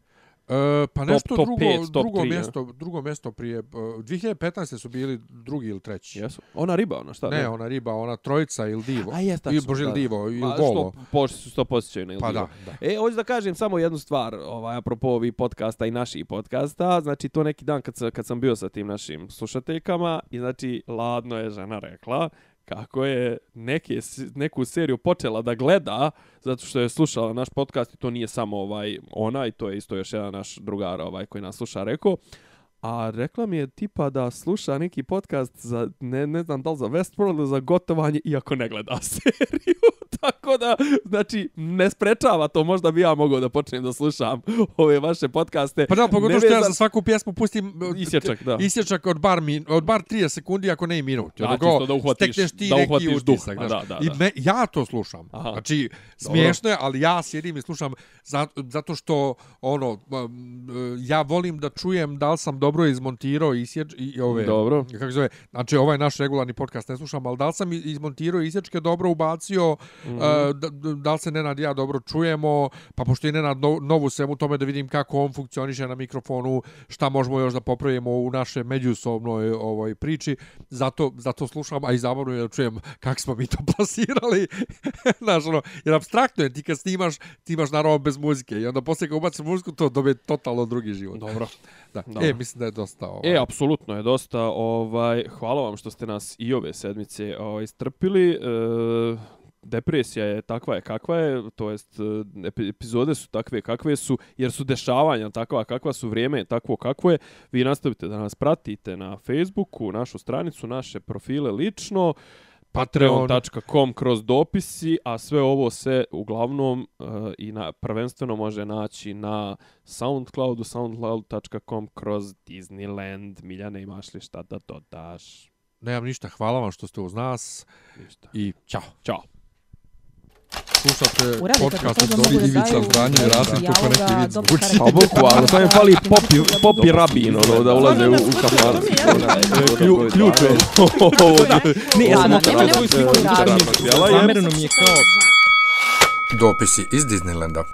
E, pa nešto top drugo, pet, top drugo, tri, ja. mjesto, drugo mjesto prije... e, 2015. su bili drugi ili treći. Jesu. Ona riba, ona šta? Ne, ona riba, ona trojica ili divo. A Ili tačno, Bože, ili divo, ili volo. Što, pošto su to posjećaju na Il Pa Divo. da, da. E, hoću da kažem samo jednu stvar, ovaj, apropo ovih podcasta i naših podcasta. Znači, to neki dan kad, kad sam bio sa tim našim slušateljkama i znači, ladno je žena rekla kako je neke, neku seriju počela da gleda zato što je slušala naš podcast i to nije samo ovaj ona i to je isto još jedan naš drugar ovaj koji nas sluša rekao A rekla mi je tipa da sluša neki podcast za, ne, ne znam da li za Westworld ili za gotovanje, iako ne gleda seriju. Tako da, znači, ne sprečava to. Možda bi ja mogao da počnem da slušam ove vaše podcaste. Pa da, pogotovo što ja za svaku pjesmu pustim e, Isječak, da. Isječak od bar, min, od bar 30 sekundi, ako ne i minut. Da, čisto da uhvatiš- ti da uhvatiš duh. utisak. A, znaš. da, da, I da. me, ja to slušam. Aha. Znači, smiješno je, ali ja sjedim i slušam zato, zato što, ono, ja volim da čujem da li sam dobro izmontirao isječ, i, ove, Dobro. kako zove, znači ovaj naš regularni podcast ne slušam, ali da li sam izmontirao isječke dobro ubacio, mm Mhm. -hmm. da, da, da li se Nenad ja dobro čujemo, pa pošto je Nenad no, novu svemu tome da vidim kako on funkcioniše na mikrofonu, šta možemo još da popravimo u naše međusobnoj ovoj priči, zato, zato slušam, a i zabavno je da čujem kako smo mi to plasirali, znaš, ono, jer abstraktno je, ti kad snimaš, ti imaš naravno bez muzike i onda poslije kad ubaciš muziku, to dobije totalno drugi život. Dobro. Da. Dobro. E, mislim da je dosta ovaj. E, apsolutno je dosta. Ovaj, hvala vam što ste nas i ove sedmice ovaj, strpili. E, depresija je takva je kakva je, to jest epizode su takve kakve su, jer su dešavanja takva kakva su, vrijeme je takvo kakvo je. Vi nastavite da nas pratite na Facebooku, našu stranicu, naše profile lično, Patreon patreon.com kroz dopisi, a sve ovo se uglavnom uh, i na prvenstveno može naći na Soundcloudu, soundcloud.com kroz Disneyland. Miljane, imaš li šta da dodaš? Nemam ništa, hvala vam što ste uz nas Ništa. i ćao. Ćao slušate podcast od Dobri Ivica Franje, Rasim, pa to kao neki vic. Pa boku, ali sam je fali popi, popi rabin, ono, da ulaze u kafan. Ključ je. Ne, ja sam na tebi sliku. Zamereno mi je kao... Dopisi iz Disneylanda.